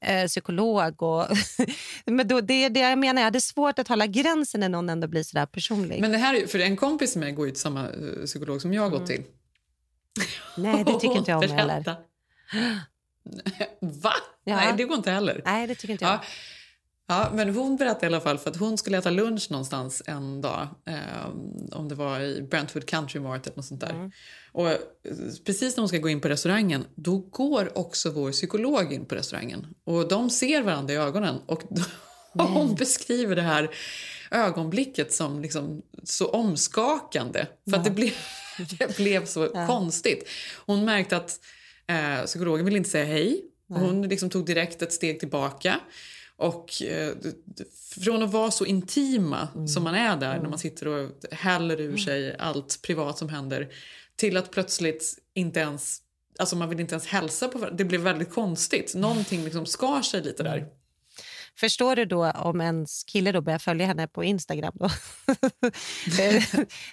eh, psykolog. Och men då, det är det jag menar, jag hade svårt att hålla gränsen när någon ändå blir så där personlig. Men det här, är- för en kompis med mig går ju till samma eh, psykolog som jag har gått till. nej, det tycker inte jag om heller. Va? Ja. Nej, det går inte heller. Nej, det tycker inte jag. Ja. Ja, men hon berättade i alla fall för att hon skulle äta lunch någonstans en dag. Eh, om det var i Brentwood Country Mart eller något sånt där. Mm. Och eh, precis när hon ska gå in på restaurangen, då går också vår psykolog in på restaurangen. Och de ser varandra i ögonen och hon beskriver det här ögonblicket som liksom så omskakande. För att det blev, det blev så konstigt. Hon märkte att eh, psykologen ville inte säga hej. Och Hon liksom tog direkt ett steg tillbaka. Och eh, från att vara så intima som man är där när man sitter och häller ur sig allt privat som händer till att plötsligt inte ens Alltså man vill inte ens hälsa på varandra. Det blev väldigt konstigt. Någonting liksom skar sig lite där. Förstår du då om ens kille då börjar följa henne på Instagram? Då?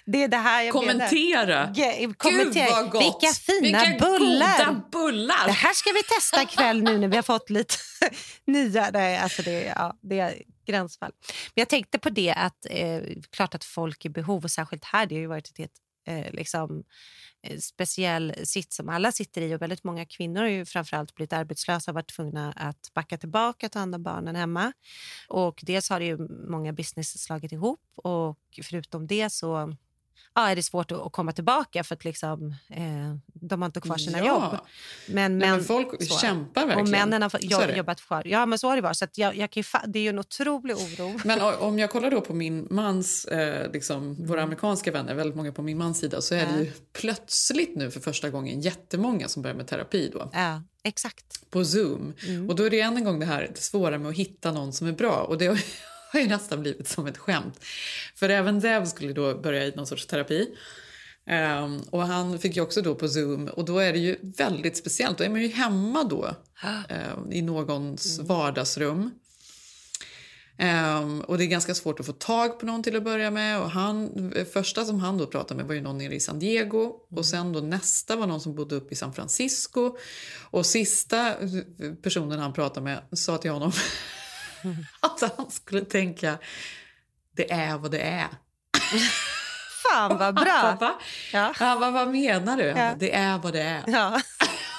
det är det här jag menar. Kommentera! Ge- kommentera. Gud vad gott! Vilka fina Vilka bullar! goda bullar! Det här ska vi testa ikväll nu när vi har fått lite nya... Nej, alltså det, ja, det är gränsfall. Men jag tänkte på det att eh, klart att folk i behov, och särskilt här, det har ju varit ett helt eh, liksom, eh, speciell sitt som alla sitter i och väldigt många kvinnor har ju framförallt blivit arbetslösa och varit tvungna att backa tillbaka och ta hand om barnen hemma. Och dels har det ju många business slagit ihop och förutom det så ja, är det svårt att, komma tillbaka för att liksom, eh, de har inte kvar sina Ja. jobb. Men, men, men folk så. kämpar verkligen. Och männen har fått- Så är jo- det. jobbat kvar. Ja, men så har det varit. Så jag, jag kan det är ju en otrolig oro. Men om jag kollar då på min mans, eh, liksom, våra amerikanska vänner, väldigt många på min mans sida, så är det ju plötsligt nu för första gången jättemånga som börjar med terapi då, Ja, exakt. på Zoom. Mm. Och då är det än en gång det här det svåra med att hitta någon som är bra. Och det har ju nästan blivit som ett skämt. För även Dev skulle då börja i någon sorts terapi. Ehm, och han fick ju också då på Zoom och då är det ju väldigt speciellt. Då är man ju hemma då ehm, i någons vardagsrum. Ehm, och det är ganska svårt att få tag på någon till att börja med. Och han, första som han då pratade med var ju någon nere i San Diego. Och sen då nästa var någon som bodde uppe i San Francisco. Och sista personen han pratade med sa till honom att han skulle tänka det är vad det är. Fan vad Han bra! bara, "Va?" Ja. Han bara, vad menar du? Han Ja. bara, det är vad det är. Ja.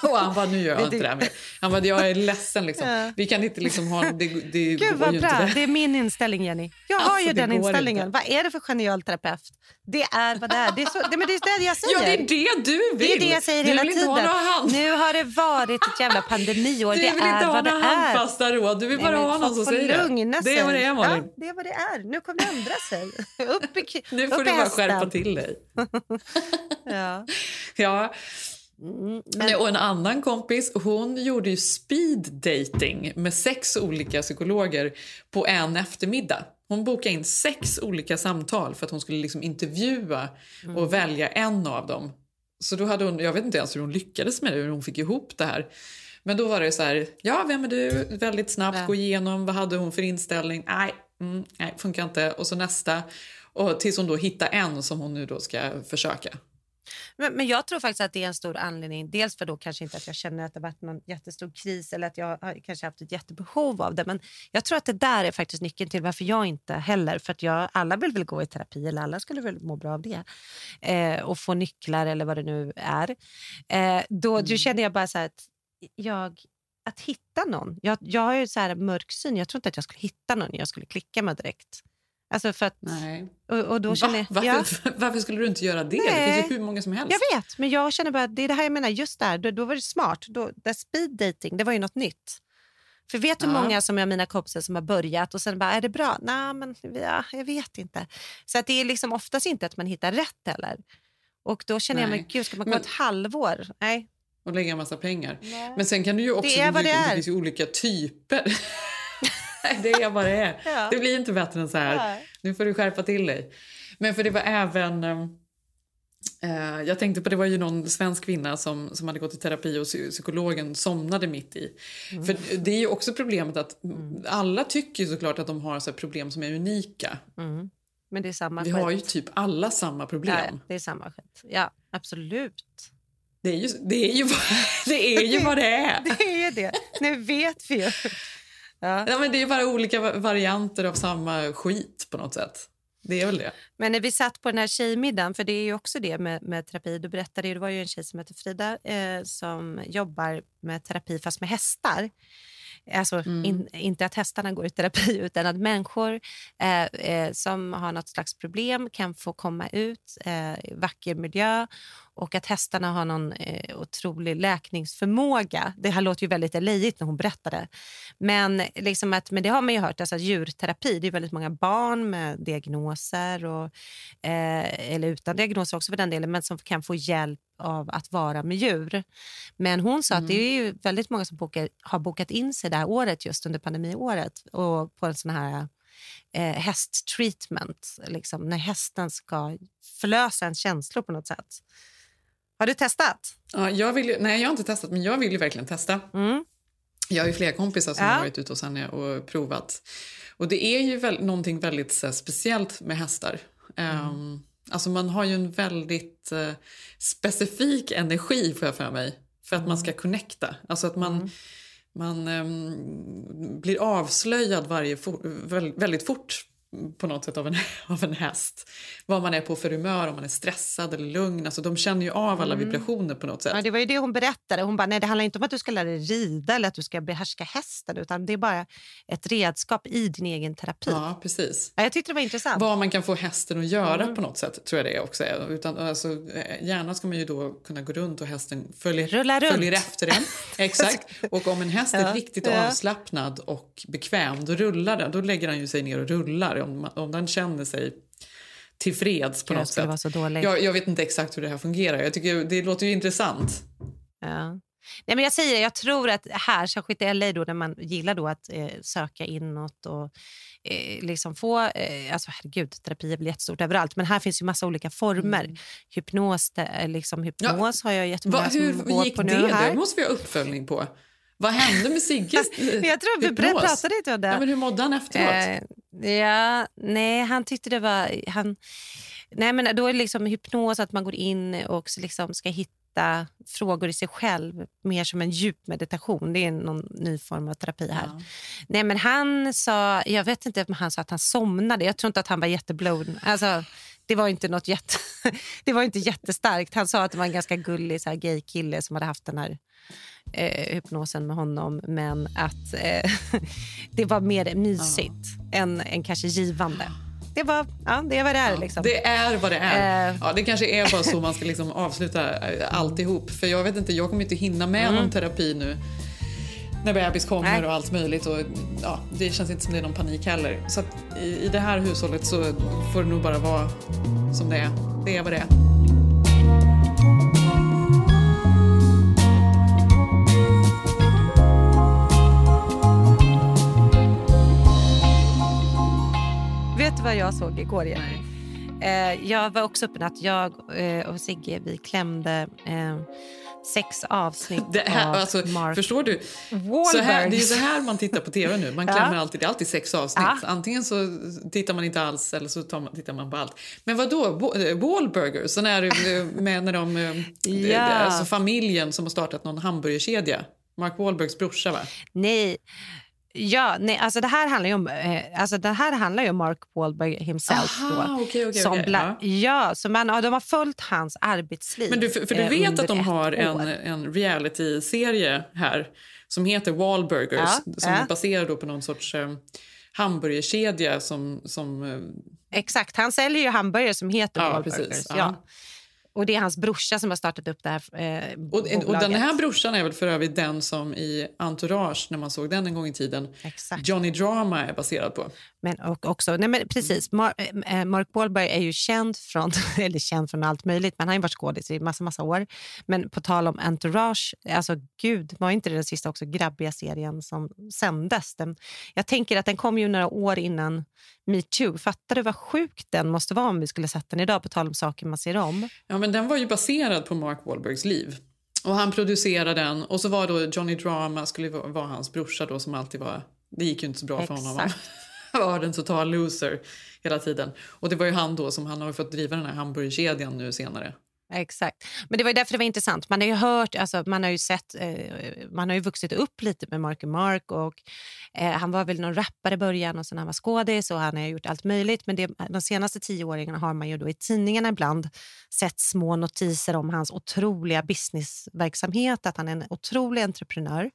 Och han bara, nu gör jag inte det- det här mer. Han bara, jag är ledsen liksom. Ja. Vi kan inte liksom ha, det, det Gud vad bra, inte. det är min inställning Jenny. Jag har Alltså, ju det den inställningen. inte. Vad är det för genial terapeut? Det är vad det är. Det är, så, det, men det är det jag säger. Ja, det är det du vill. Det är det jag säger du hela tiden. Nu har det varit ett jävla pandemiår. Du det vill inte är ha vad det några är. handfasta råd. Du vill bara Nej, ha någon som säger lugna det. Det är vad det är, Malin. Ja, det är vad det är. Nu kommer det ändra sig. Upp i, Nu upp får i du bara skärpa till dig. Ja. Ja. Mm, Nej, Och en annan kompis hon gjorde ju speed dating med sex olika psykologer på en eftermiddag. Hon bokade in sex olika samtal för att hon skulle liksom intervjua Mm. och välja en av dem. Så då hade hon, jag vet inte ens hur hon lyckades med det, hur hon fick ihop det här. Men då var det så här, ja vem är du? Väldigt snabbt Ja. gå igenom, vad hade hon för inställning? Nej, mm, nej funkar inte. Och så nästa. Och tills hon då hittar en som hon nu då ska försöka. Men, men jag tror faktiskt att det är en stor anledning. Dels för då kanske inte att jag känner att det varit någon jättestor kris eller att jag har kanske haft ett jättebehov av det. Men jag tror att det där är faktiskt nyckeln till varför jag inte heller. För att jag, alla vill väl gå i terapi eller alla skulle väl må bra av det. Eh, och få nycklar eller vad det nu är. Eh, då, då känner jag bara så att jag att hitta någon. Jag, jag har ju så här mörk syn. Jag tror inte att jag skulle hitta någon jag skulle klicka med direkt. Alltså för att, Nej. och, och då känner Va? jag, Varför, ja. varför skulle du inte göra det? Det Nej. finns ju hur många som helst. Jag vet, men jag känner bara det är det här jag menar. Just där, då, då var det smart. Då, där speed dating, det var ju något nytt. För vet du hur Ja. många som jag mina kompisar som har börjat och sen bara, är det bra? Nej, men ja, jag vet inte. Så att det är liksom oftast inte att man hittar rätt heller. Och då känner jag, Nej. men gud, ska man gå Men- ett halvår? Nej. Och lägga en massa pengar. Men sen kan du ju också... Det är vad det är. det finns ju olika typer. Det är vad det är. Ja. Det blir inte bättre än så här. Nej. Nu får du skärpa till dig. Men för det var även... eh, jag tänkte på det var ju någon svensk kvinna som, som hade gått i terapi och psy- psykologen somnade mitt i. Mm. För det är ju också problemet att alla tycker såklart att de har så problem som är unika. Mm. Men det är samma Vi skit. har ju typ alla samma problem. ja, det är samma skit. Ja, absolut. Det är ju, det är ju, det är ju vad det är. Det är det. Nu vet vi ju. Ja. Ja, men det är bara olika va- varianter av samma skit på något sätt. Det är väl det. Men när vi satt på den här tjejmiddagen, för det är ju också det med, med terapi, då berättade ju, det var ju en tjej som heter Frida eh, som jobbar med terapi fast med hästar. Alltså Mm. in, inte att hästarna går i terapi utan att människor eh, eh, som har något slags problem kan få komma ut eh, i vacker miljö och att hästarna har någon eh, otrolig läkningsförmåga. Det här låter ju väldigt lejigt när hon berättade. Men, liksom att, men det har man ju hört, alltså djurterapi, det är väldigt många barn med diagnoser och, eh, eller utan diagnoser också för den delen, men som kan få hjälp av att vara med djur. Men hon sa att det är ju väldigt många som bokar, har bokat in sig det här året just under pandemiåret och på en sån här eh, hästtreatment, liksom, när hästen ska förlösa en känslor på något sätt. Har du testat? Ja, jag vill ju, nej, jag har inte testat, men jag vill ju verkligen testa. Mm. Jag har ju flera kompisar som Ja. har varit ute hos henne och provat. Och det är ju väl, någonting väldigt här, speciellt med hästar. Ehm, alltså man har ju en väldigt eh, specifik energi får jag för mig. För att man ska connecta. Alltså att man, man ehm, blir avslöjad varje for, väl, väldigt fort på något sätt av en, av en häst. Vad man är på för humör, om man är stressad eller lugn. Alltså, de känner ju av alla Mm. vibrationer på något sätt. Ja, det var ju det hon berättade. Hon bara, nej det handlar inte om att du ska lära dig rida eller att du ska behärska hästen utan det är bara ett redskap i din egen terapi. Ja, precis. Ja, jag tyckte det var intressant. Vad man kan få hästen att göra Mm. på något sätt tror jag det också är. Utan, alltså, eh, gärna ska man ju då kunna gå runt och hästen följer, Rulla runt. följer efter en. Exakt. Och om en häst är Ja, riktigt ja. avslappnad och bekväm då rullar den. Då lägger han ju sig ner och rullar om, om den känner sig tillfreds på Gud, något sätt. vara så dålig. Jag, jag vet inte exakt hur det här fungerar. Jag tycker Det låter ju intressant. Ja. Nej, men jag säger, jag tror att här, särskilt i LA då, där man gillar då att eh, söka inåt och eh, liksom få, eh, alltså herregud, terapi är väl jättestort överallt, men här finns ju massa olika former. Mm. Hypnos, är liksom, hypnos har jag jättemånga Va, hur som går gick på det? nu Det här. måste vi ha uppföljning på. Vad hände med Sigges jag tror vi hypnos? pratade inte om det. Ja, men hur mådde han efteråt? Eh, ja, nej, han tyckte det var... Han, nej, men då är det liksom hypnos att man går in och liksom ska hitta frågor i sig själv, mer som en djup meditation. Det är någon ny form av terapi här. Ja. Nej, men han sa, jag vet inte om han sa att han somnade. Jag tror inte att han var jätteblown. Alltså, det var inte något jätte, det var inte jättestarkt. Han sa att det var en ganska gullig så här, gay kille som hade haft den här eh, hypnosen med honom. Men att eh, det var mer mysigt än, än kanske givande. Det var ja, det är vad det är. Liksom. Det är vad det är. Eh. Ja, det kanske är bara så man ska liksom avsluta eh, alltihop. För jag vet inte, jag kommer inte hinna med Mm. någon terapi nu när bebis kommer Nej. och allt möjligt. Och, ja, det känns inte som det är någon panik heller. Så i, i det här hushållet så får det nog bara vara som det är. Det är vad det är. Vad jag såg igår? Jenny? Eh, jag var också uppe natt. Jag eh, och Sigge vi klämde eh, sex avsnitt Det här, av alltså, Mark Förstår du? Så Wahlberg. här, det är så här man tittar på tv nu. Man Ja. klämmer alltid, det är alltid sex avsnitt. Ja. Antingen så tittar man inte alls eller så man, tittar man på allt. Men vad då? Wahlburger? Sån här eh, med när de... eh, Ja. Alltså familjen som har startat någon hamburgerkedja. Mark Wahlbergs brorsa va? Nej. Ja, nej, alltså det här handlar ju om, eh, alltså det här handlar om Mark Wahlberg himself. Aha, då, okej, okej, som okej, bla- ja. så man, ja, de har följt hans arbetsliv. Men du, för, för du eh, vet under att de har en, år. en reality-serie här som heter Wahlburgers Ja, som ja. är baserad på någon sorts eh, hamburgerkedja som... som eh, Exakt, han säljer ju hamburgare som heter Ja, Wahlburgers. precis, Ja. Och det är hans brorsa som har startat upp det här eh, Och, och den här brorsan är väl för övrigt den som i Entourage, när man såg den en gång i tiden, Exakt. Johnny Drama är baserad på. Men och också, nej men precis, Mar eh, Mark Wahlberg är ju känd från, eller känd från allt möjligt, men han har ju varit skådis i massa, massa år. Men på tal om Entourage, alltså gud, var inte det den sista också grabbiga serien som sändes? Den, jag tänker att den kom ju några år innan metoo. Fattar du vad sjukt den måste vara om vi skulle sett den idag, på tal om saker man ser om? Ja, men den var ju baserad på Mark Wahlbergs liv. Och han producerade den och så var då Johnny Drama skulle vara hans brorsa då som alltid var, det gick ju inte så bra för honom. Exakt. Var en total loser hela tiden. Och det var ju han då som han har fått driva den här hamburgerkedjan nu senare. Exakt. Men det var ju därför det var intressant. Man har ju hört, alltså, man har ju sett, eh, man har ju vuxit upp lite med Marky Mark och eh, han var väl någon rappare i början och sen han var skådis och han har gjort allt möjligt. Men det, de senaste tio åren har man ju då i tidningarna ibland sett små notiser om hans otroliga businessverksamhet, att han är en otrolig entreprenör.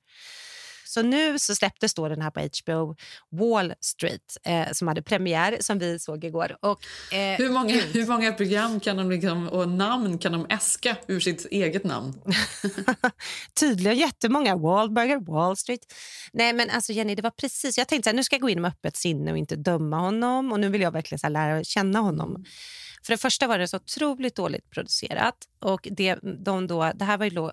Så nu så släpptes då den här på HBO, Wall Street, eh, som hade premiär som vi såg igår. Och, eh, Hur många, hur många program kan de liksom, och namn kan de äska ur sitt eget namn? Tydligen jättemånga. Wahlburger, Wall Street. Nej men alltså Jenny, det var precis. Jag tänkte så här, nu ska jag gå in med öppet sinne och inte döma honom. Och nu vill jag verkligen så lära känna honom. För det första var det så otroligt dåligt producerat. Och det, de då, det här var ju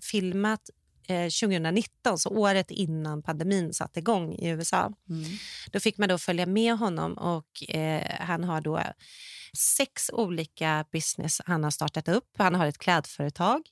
filmat eh, 2019, så året innan pandemin satte igång i USA. Då fick man då följa med honom och eh, han har då sex olika business han har startat upp. Han har ett klädföretag.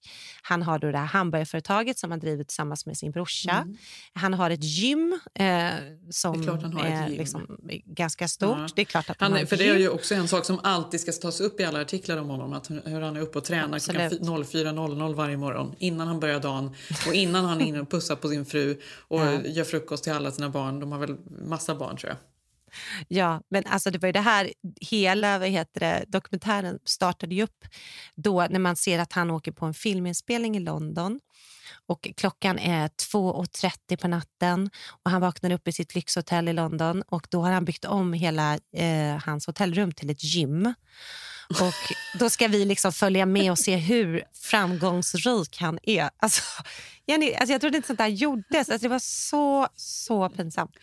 Han har då det här hamburgerföretaget som han driver tillsammans med sin brorsa. Han har ett gym eh, som Mm. Det är gym. liksom ganska stort. Ja. Det är klart att han, Han, för det är ju också en sak som alltid ska tas upp i alla artiklar om honom. Att hur han är uppe och tränar klockan Absolut. 04.00 varje morgon innan han börjar dagen och innan han är inne och pussar på sin fru och Ja. gör frukost till alla sina barn. De har väl massa barn tror jag. Ja, men alltså det var ju det här, hela vad heter det, dokumentären startade ju upp då när man ser att han åker på en filminspelning i London och klockan är 2.30 på natten och han vaknar upp i sitt lyxhotell i London och då har han byggt om hela eh, hans hotellrum till ett gym. Och då ska vi liksom följa med och se hur framgångsrik han är. Alltså, Jenny, alltså jag trodde inte sånt där gjordes. Alltså det var så, så pinsamt.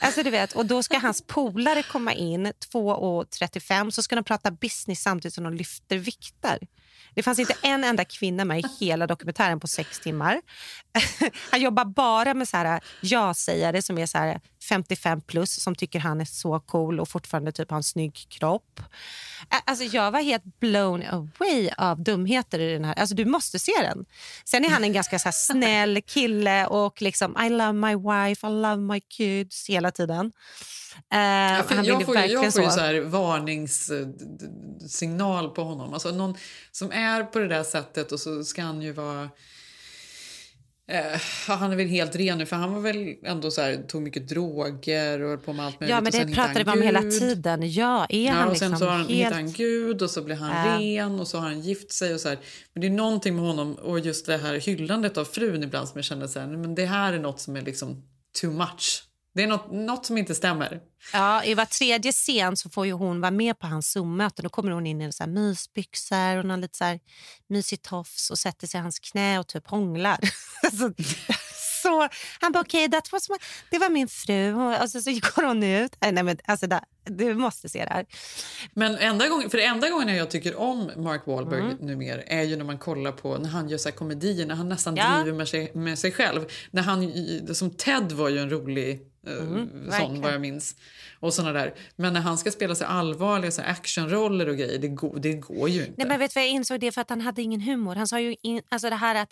Alltså du vet, och då ska hans polare komma in 2.35 så ska de prata business samtidigt som de lyfter vikter. Det fanns inte en enda kvinna med i hela dokumentären på sex timmar. Han jobbar bara med så här ja-sägare som är så här 55 plus som tycker han är så cool och fortfarande typ har en snygg kropp. Alltså jag var helt blown away av dumheter i den här. Alltså du måste se den. Sen är han en ganska så snäll kille och liksom I love my wife, I love my kids hela tiden. Uh, ja, jag får, jag får ju så här varningssignal på honom. Alltså någon som är på det där sättet och så ska han ju vara Uh, han är väl helt ren nu, för han var väl ändå så här, tog mycket droger och på med allt möjligt. Ja, men det pratade vi om hela tiden. Ja, är ja, han och liksom sen så har han, helt... hittar han Gud och så blir han Uh. ren och så har han gift sig och så här. Men det är någonting med honom och just det här hyllandet av frun ibland som jag känner så här, men det här är något som är liksom too much. Det är något, något som inte stämmer. Ja, I var tredje scen så får ju hon vara med på hans Zoom-möte. Då kommer hon in i så här mysbyxor och någon lite så här mysig tofs och sätter sig i hans knä och typ hånglar. så, så, han bara okej, okay, det var min fru. Och så, så går hon ut. Nej, men, alltså, det, du måste se det här. Men enda gången, för enda gången jag tycker om Mark Wahlberg mm. numera är ju när man kollar på när han gör så komedier, när han nästan ja. driver med sig, med sig själv. När han, som Ted var ju en rolig Mm, sån vad jag minns. Och såna där. Men när han ska spela sig allvarliga så actionroller och grejer, det går, det går ju inte. Nej, men vet vad jag insåg det för att han hade ingen humor. Han sa ju in, alltså det här att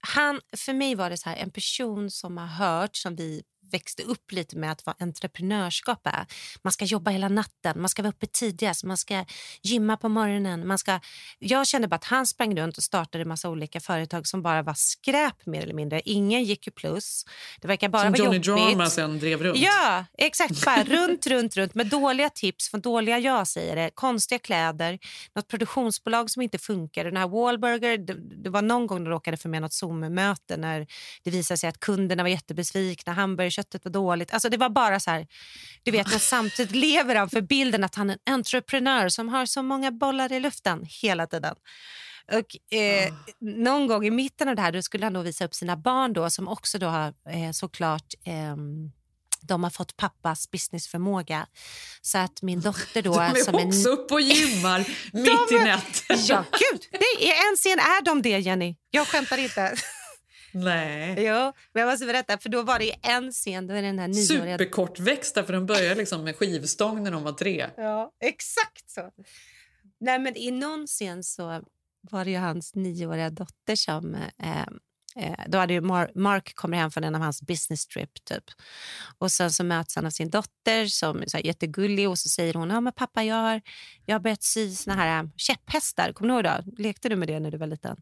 han, för mig var det så här en person som har hört som vi växte upp lite med att vad entreprenörskap är. Man ska jobba hela natten, man ska vara uppe tidigast, man ska gymma på morgonen. Man ska... Jag kände bara att han sprang runt och startade massa olika företag som bara var skräp mer eller mindre. Ingen gick ju plus. Det verkar bara som vara Johnny jobbigt. Drama sen drev runt. Ja, exakt. Bara runt, runt, runt med dåliga tips från dåliga ja-sägare, konstiga kläder, något produktionsbolag som inte funkar. Den här Wahlburger, det, det var någon gång de råkade få med något Zoom-möte när det visade sig att kunderna var jättebesvikna, hamburgerköttet var dåligt. Alltså det var bara så här, du vet, men samtidigt lever han för bilden att han är en entreprenör som har så många bollar i luften hela tiden. Och, eh, oh. Någon gång i mitten av det här skulle han då visa upp sina barn då, som också då har eh, såklart eh, de har fått pappas businessförmåga. Så att min dotter då... De är som också en... uppe och gymmar mitt de, i natten. Ja, gud! Det är en scen är de det, Jenny. Jag skämtar inte. Nej. Jo, men jag måste berätta, för då var det en scen, då är den här nioåriga... Superkortväxta, för de började liksom med skivstång när de var tre. Ja, exakt så. Nej, men i någon scen så var det hans nioåriga dotter som... Eh, eh, då hade Mar Mark kommer hem från en av hans business trip typ. Och sen så möts han av sin dotter som är jättegullig och så säger hon, ja men pappa jag har, jag har börjat sy såna här käpphästar. Kommer du ihåg det? Lekte du med det när du var liten?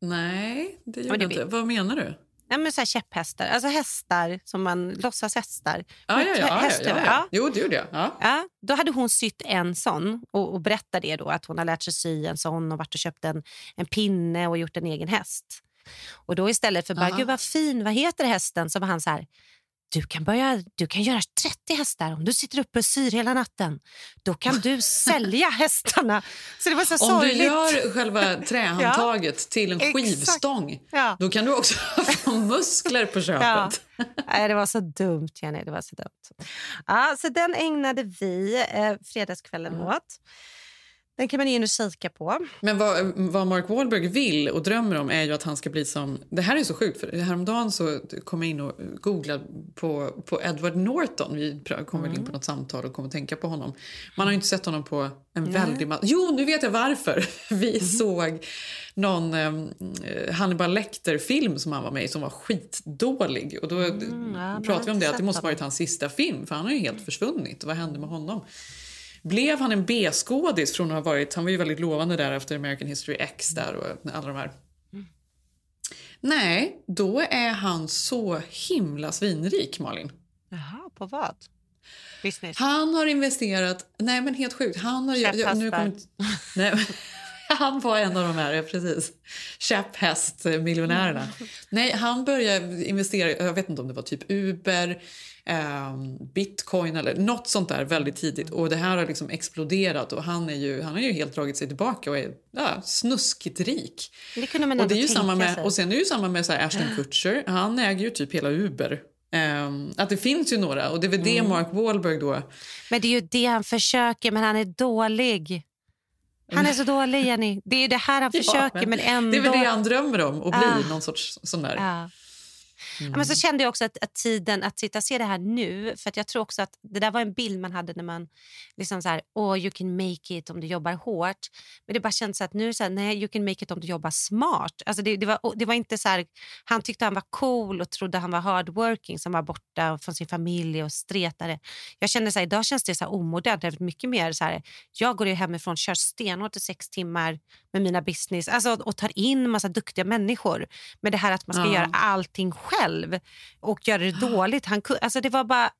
Nej, det gjorde jag inte. Vad menar du? Ja, men så här käpphästar, alltså hästar som man låtsas hästar. Ja, ja, ja, ja, ja, ja. Jo, det gjorde jag. Ja. Ja, då hade hon sytt en sån och, och berättade det då, att hon har lärt sig sy en sån och varit och köpt en, en pinne och gjort en egen häst. Och då istället för bara, gud vad fin, vad heter hästen? Så var han så här, du kan, börja, du kan göra 30 hästar om du sitter uppe och syr hela natten. Då kan du sälja hästarna. Så det var så om sorgligt. du gör själva trähandtaget ja, till en skivstång ja. då kan du också få muskler på köpet. Ja. Nej, det var så dumt, Jenny. Det var så dumt. Ja, så den ägnade vi eh, fredagskvällen mm. åt. Den kan man in och kika på. Men vad, vad Mark Wahlberg vill och drömmer om är ju att han ska bli som... Det här är så sjukt, för häromdagen så kom jag in och googlade på, på Edward Norton. Vi kom mm. in på något samtal och kom att tänka på honom. Man har inte sett honom på en mm. väldig massa... Jo, nu vet jag varför! Vi mm. såg någon eh, Hannibal Lecter-film som han var med i som var skitdålig. Och då mm, ja, pratade vi om det, att det måste varit hans sista film för han har ju helt försvunnit. Vad hände med honom? Blev han en B-skådis från att ha varit, han var ju väldigt lovande där efter American History X där och alla de här. Mm. Nej, då är han så himla svinrik Malin. Jaha, på vad? business? Han har investerat... Nej, men helt sjukt. Han, har, jag, jag, nu kommer, nej, han var en av de här, precis. Käpphästmiljonärerna. Nej, han började investera, jag vet inte om det var typ Uber, ehm, bitcoin eller något sånt där väldigt tidigt. Och det här har liksom exploderat och han, är ju, han har ju helt dragit sig tillbaka och är ja, snuskigt rik. Det kunde man Och, det är ju samma med, sig. och sen är det ju samma med så Ashton Kutcher. Han äger ju typ hela Uber. Ehm, att det finns ju några och det är väl det Mm. Mark Wahlberg då Men det är ju det han försöker, men han är dålig. Han är så dålig, Jenny. Det är det här han Ja, försöker, men ändå... Det är väl det han drömmer om, att bli Ah. någon sorts sån där. Ja. Ja, men så kände jag också att, att tiden att sitta och se det här nu, för att jag tror också att det där var en bild man hade när man liksom så här, oh you can make it om du jobbar hårt. Men det bara kändes så att nu så här, nej you can make it om du jobbar smart. Alltså det, det, var, det var inte så här, han tyckte han var cool och trodde han var hardworking som var borta från sin familj och stretade. Jag kände så här, idag känns det så här omodernt, det är mycket mer så här, jag går hemifrån, kör stenhårt i sex timmar med mina business alltså, och tar in massa duktiga människor. Men det här att man ska Ja. göra allting själv och göra det dåligt. Han, alltså det var bara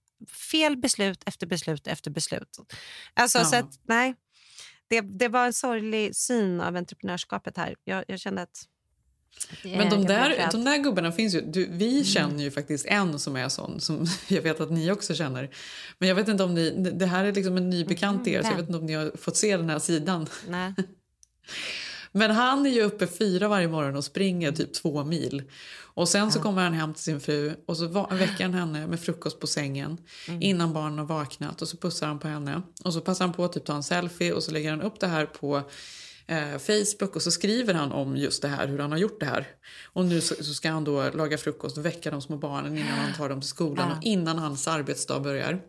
fel beslut efter beslut efter beslut. Alltså, Ja. så att, nej, det, det var en sorglig syn av entreprenörskapet här. Jag, jag kände att... Men eh, de där, de där gubbarna finns ju. Du, vi Mm. känner ju faktiskt en som är sån, som jag vet att ni också känner. Men jag vet inte om ni, det här är liksom en ny bekant till er, så jag vet inte om ni har fått se den här sidan. Nej. Men han är ju uppe fyra varje morgon och springer typ två mil. Och sen så kommer han hem till sin fru och så väcker han henne med frukost på sängen innan barnen har vaknat och så pussar han på henne. Och så passar han på att typ ta en selfie och så lägger han upp det här på eh, Facebook och så skriver han om just det här, hur han har gjort det här. Och nu så, så ska han då laga frukost och väcka de små barnen innan han tar dem till skolan Ja. och innan hans arbetsdag börjar.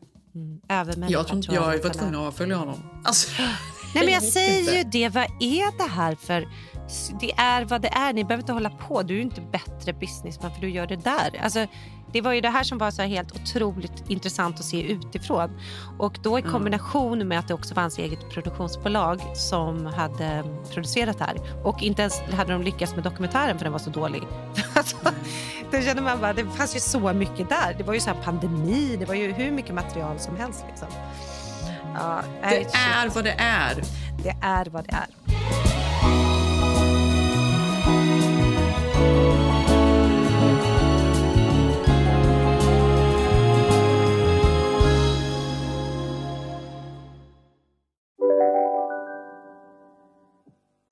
Övermänniska, Jag tror inte jag var tvungen att avfölja honom. Alltså, Nej, men jag säger ju det. Vad är det här för... Det är vad det är. Ni behöver inte hålla på. Du är ju inte bättre businessman för du gör det där. Alltså, det var ju det här som var så helt otroligt intressant att se utifrån. Och då i kombination med att det också hans eget produktionsbolag som hade producerat det här. Och inte ens hade de lyckats med dokumentären för den var så dålig. Alltså, Då kände man bara, det fanns ju så mycket där. Det var ju så här pandemi, det var ju hur mycket material som helst. Liksom. Ja, det är vad det är. det är vad det är.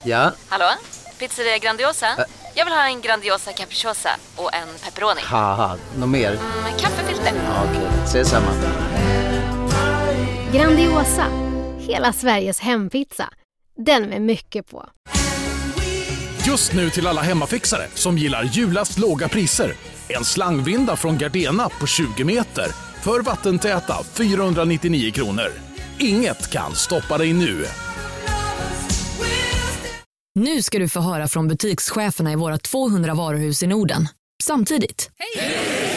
Ja, Hallå? Pizzeria Grandiosa? Jag vill ha en Grandiosa capriciosa och en pepperoni. något mer? Med kaffefilter. Ja, Okej, ses samma. Grandiosa, hela Sveriges hempizza. Den med mycket på. Just nu till alla hemmafixare som gillar julast låga priser. En slangvinda från Gardena på 20 meter för vattentäta 499 kronor. Inget kan stoppa dig nu. Nu ska du få höra från butikscheferna i våra 200 varuhus i Norden. Samtidigt. Hej!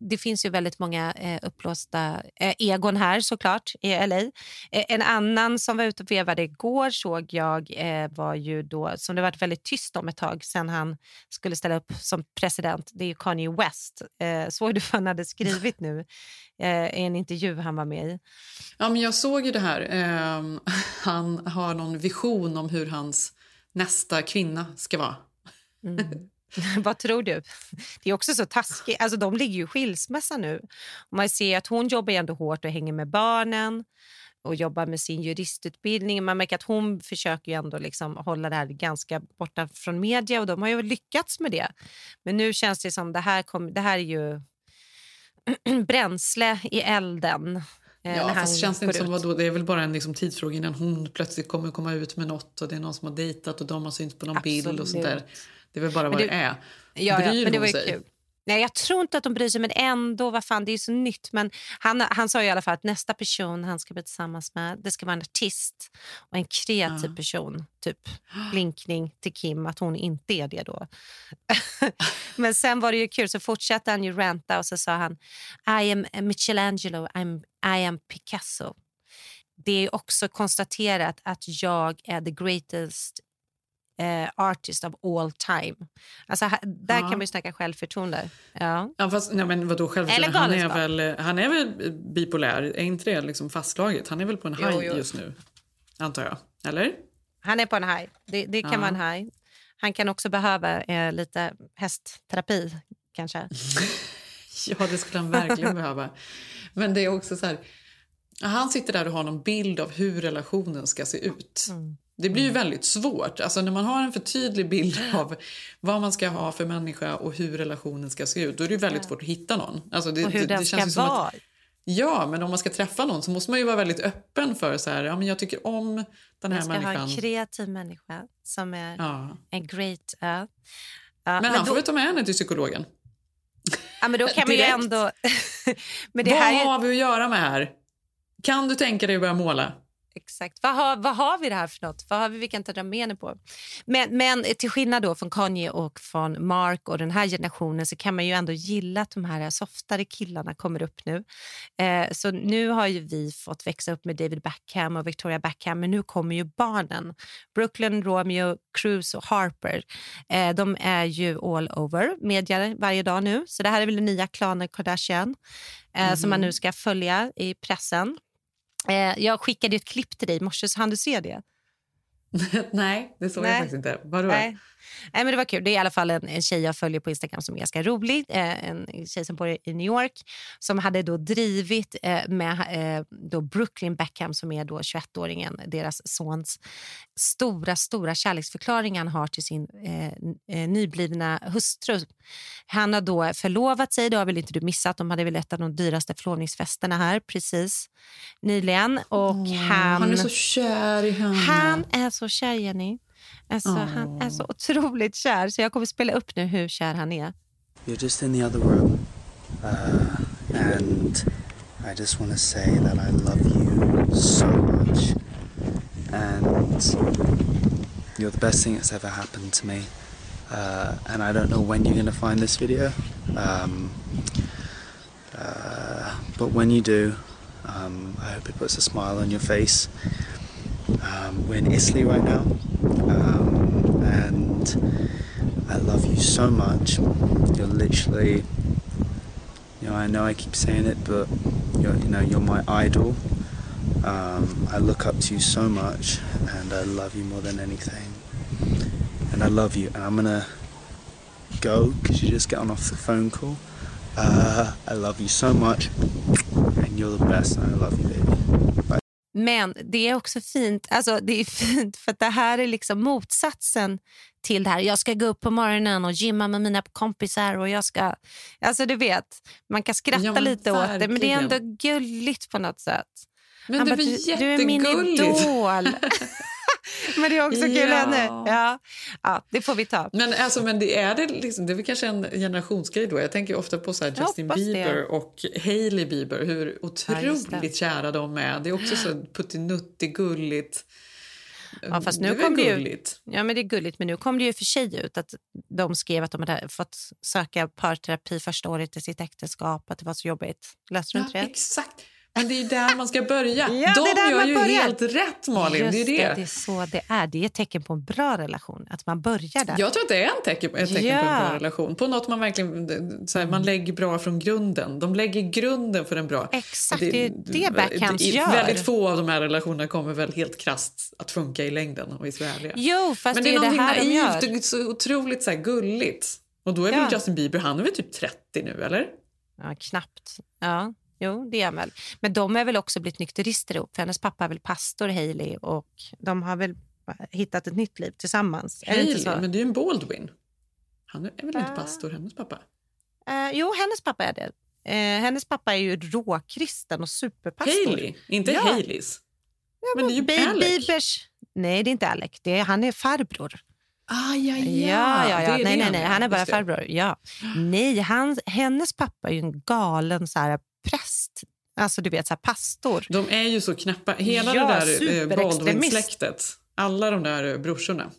Det finns ju väldigt många eh, upplåsta eh, egon här såklart i LA. Eh, en annan som var ute och vevade igår såg jag eh, var ju då, som det varit väldigt tyst om ett tag sen han skulle ställa upp som president. Det är Kanye West. Eh, såg du vad han hade skrivit nu eh, i en intervju han var med i? Ja, men jag såg ju det här. Ehm, han har någon vision om hur hans nästa kvinna ska vara. Vad tror du? Det är också så taskigt. Alltså, de ligger ju i skilsmässa nu. Och man ser att hon jobbar ändå hårt och hänger med barnen och jobbar med sin juristutbildning. Man märker att hon försöker ju ändå liksom hålla det här ganska borta från media och de har ju lyckats med det. Men nu känns det som det här, kom, det här är ju bränsle i elden. eh, Ja, fast känns det inte som vadå, det är väl bara en liksom tidsfråga innan hon plötsligt kommer komma ut med något och det är någon som har dejtat och de har synts på någon bild och sånt där. Det är väl bara vad det- det är. Ja, ja, Bryr men det hon sig? kul. Nej, jag tror inte att de bryr sig, men ändå, vad fan, det är så nytt. Men han, han sa i alla fall att nästa person han ska bli tillsammans med, det ska vara en artist och en kreativ Ja. person. Typ blinkning till Kim, att hon inte är det då. men sen var det ju kul, så fortsatte han ju ranta och så sa han I am Michelangelo, I'm, I am Picasso. Det är också konstaterat att jag är the greatest eh, artist of all time. Alltså, där Ja. kan man ju snacka självförtroende. Ja. Ja, fast, nej, men vadå självförtroende? Han är, väl, han är väl bipolär? Är inte det liksom fastslaget? Han är väl på en Jo, high jo. just nu? Antar jag. Eller? Han är på en high. Det, det kan Ja. vara en high. Han kan också behöva eh, lite hästterapi, kanske. Ja, det skulle han verkligen behöva. Men det är också så här... Han sitter där och har någon bild av hur relationen ska se ut. Mm. Det blir ju väldigt svårt. Alltså när man har en för tydlig bild av vad man ska ha för människa och hur relationen ska se ut, då är det väldigt svårt att hitta någon. Alltså det, och hur det, den det ska känns som vara. Att, ja, men om man ska träffa någon så måste man ju vara väldigt öppen för så här, ja men jag tycker om den här Man ska ha människan. en kreativ människa som är Ja. en great... Ja. Ja, Men, han då, får väl ta med henne till psykologen. ja, men då kan man ju ändå... men det vad här är, har vi att göra med här? Kan du tänka dig att börja måla? Exakt. Vad har, vad har vi det här för något? Vad har vi vi kan ta med henne på? Men, men till skillnad då från Kanye och från Mark och den här generationen så kan man ju ändå gilla att de här softare killarna kommer upp nu. Eh, så nu har ju vi fått växa upp med David Beckham och Victoria Beckham men nu kommer ju barnen. Brooklyn, Romeo, Cruz och Harper. Eh, de är ju all over media varje dag nu. Så det här är väl den nya klanen Kardashian eh, som man nu ska följa i pressen. Eh, jag skickade ett klipp till dig i morse, så hann du se det? Nej, det såg jag Nej. faktiskt inte. Vadå? Nej. Nej, men det var kul. Det är i alla fall en, en tjej jag följer på Instagram som är ganska rolig. Eh, en tjej som bor i New York som hade då drivit eh, med eh, då Brooklyn Beckham som är då 21-åringen, deras sons stora, stora kärleksförklaring han har till sin eh, eh, nyblivna hustru. Han har då förlovat sig, det har väl inte du missat. De hade väl ett av de dyraste förlovningsfesterna här precis nyligen. Och han, Han är så kär i henne. han är så kär, Jenny. Alltså, Han är så otroligt kär. Så jag kommer spela upp nu hur kär han är. You're just in the other room, uh, and I just want to say that I love you so much, and you're the best thing that's ever happened to me. Uh, and I don't know when you're going to find this video, um, uh, but when you do, um, I hope it puts a smile on your face. Um, we're in Italy right now, um, and I love you so much. You're literally, you know, I know I keep saying it, but you're, you know, you're my idol. Um, I look up to you so much, and I love you more than anything. And I love you, and I'm gonna go because you just get on off the phone call. Uh, I love you so much, and you're the best, and I love you, baby. Men det är också fint. Alltså, det är fint för det här är liksom motsatsen till det här. Jag ska gå upp på morgonen och gymma med mina kompisar. och jag ska... Alltså du vet, Man kan skratta Ja, lite åt det, men det är ändå verkligen. gulligt på något sätt. Men Han det bara, du, du är min jättegulligt." idol. men det är också kul Ja. henne. Ja. ja, det får vi ta. Men, alltså, men det är det liksom, det är väl kanske en generationsgrej då. Jag tänker ofta på så Justin hoppas det. Bieber och Hailey Bieber, hur otroligt det. kära de är. Det är också så puttinuttigt gulligt. Ja, fast Det nu väl kom det ju, ja, men det är gulligt, men nu kom det ju för sig ut att de skrev att de hade fått söka parterapi första året i sitt äktenskap, att det var så jobbigt. Läste du inte Ja, det? exakt. Men det är där man ska börja. Ja, de det är gör ju börjar. helt rätt, Malin. Just det är det. det är så det är. Det är ett tecken på en bra relation, att man börjar där. Jag tror att det är en tecken, ett tecken på en Ja. bra relation. På något man verkligen så här, man lägger bra från grunden. De lägger grunden för en bra... Exakt, Och det är det Backhams i- gör. Väldigt få av de här relationerna kommer väl helt krasst att funka i längden om vi ska vara. Jo, fast Men det det är är det här de naivt gör. och så otroligt så här, gulligt. Och då är väl Ja. Justin Bieber, han är väl typ 30 nu eller? Ja, knappt. Ja, jo, det är han väl. Men de är väl också blivit nykterister ihop, för hennes pappa är väl pastor, Hailey, och de har väl hittat ett nytt liv tillsammans. Är det men det är ju en Baldwin. Han är väl inte Ah. pastor, hennes pappa? Eh, jo, hennes pappa är det. Eh, hennes pappa är ju råkristen och superpastor. Hailey, inte Ja. Haileys. men det är ju Alec. Biebers... Nej, det är inte Alec. Det är, han är farbror. Ah, ja, ja. Ja, ja, ja. Nej, nej, nej. Han är bara farbror. Ja. Nej, han, hennes pappa är ju en galen så här, präst. Alltså du vet, så här, pastor. De är ju så knappa. Hela Ja, det där eh. Baldwin-släktet. Alla de där eh, brorsorna.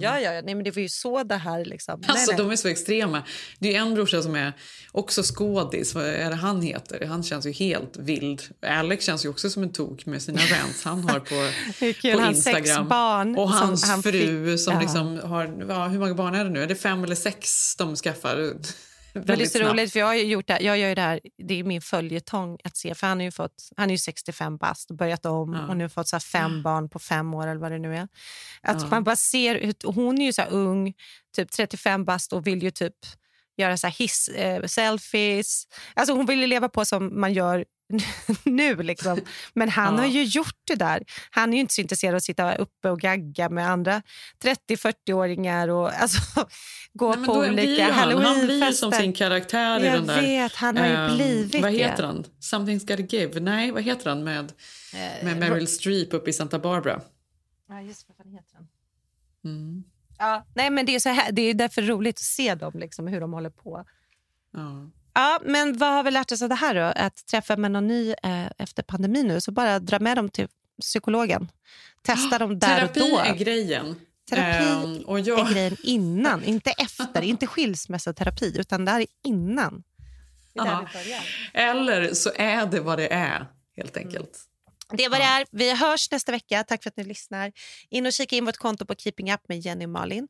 Ja, ja, ja. Nej, men det var ju så det här liksom. Mm. Alltså, nej, nej. De är så extrema. Det är en brorsa som är också skådis. Vad är det han heter? Han känns ju helt vild. Alex känns ju också som en tok med sina rants han har på, på sex Instagram. barn och hans han fru fick- som ja. liksom har... Ja, hur många barn är det nu? Är det fem eller sex de skaffar? Men det är så snabbt. roligt, för jag har gjort det här, jag gör ju det här, det är min följetong att se, för han är ju, fått, han är ju 65 bast och börjat om Ja. och nu fått så fem barn på fem år eller vad det nu är. Att Ja. man bara ser, hon är ju så här ung, typ 35 bast och vill ju typ göra så hiss, eh, selfies. Alltså hon vill ju leva på som man gör nu. Liksom. Men han Ja. har ju gjort det där. Han är ju inte så intresserad av att sitta uppe och gagga med andra 30-40-åringar och alltså, gå Nej, på olika han, han blir halloweenfester. som sin karaktär i Jag den där... vet, han har ju ehm, blivit Vad det. heter han? Something's gotta give? Nej, vad heter han med, Eh, med Meryl Streep uppe i Santa Barbara? Ja, just vad fan heter han? Mm. Ja, nej, men det är, så här, det är därför roligt att se dem, liksom, hur de håller på. Ja. Ja, men vad har vi lärt oss av det här då? Att träffa med någon ny eh, efter pandemin nu, så bara dra med dem till psykologen. Testa dem där Terapi och då. är grejen. Terapi Ehm, och jag... är grejen innan, inte efter. Inte skilsmässoterapi, utan det här är innan. Det är där Ja. vi börjar. Eller så är det vad det är, helt enkelt. Det är vad det är. Vi hörs nästa vecka. Tack för att ni lyssnar. In och kika in vårt konto på Keeping Up med Jenny och Malin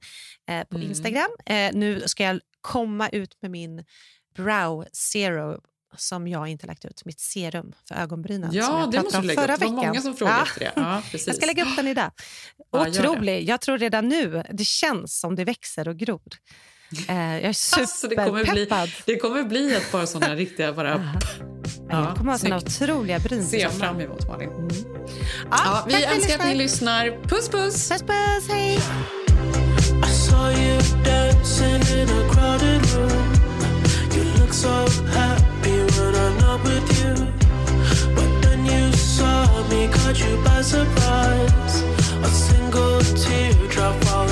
eh, på Mm. Instagram. Eh, nu ska jag komma ut med min Brow Zero som jag inte lagt ut. Mitt serum för ögonbrynen. som Ja, jag det måste du lägga förra upp. Det var många som frågade Ja. efter det. Ja, precis. Jag ska lägga upp den idag. Ja. Otrolig. Jag tror redan nu, det känns som det växer och gror. Eh, jag är Alltså, det, kommer bli, superpeppad. det kommer bli ett par såna riktiga... Bara, jag kommer ha snyggt. otroliga bryn. ser jag fram emot, Malin. Ja, Ja, vi önskar att ni lyssnar. lyssnar. Puss, puss! Puss, puss. Hej! you by surprise. A single teardrop falling.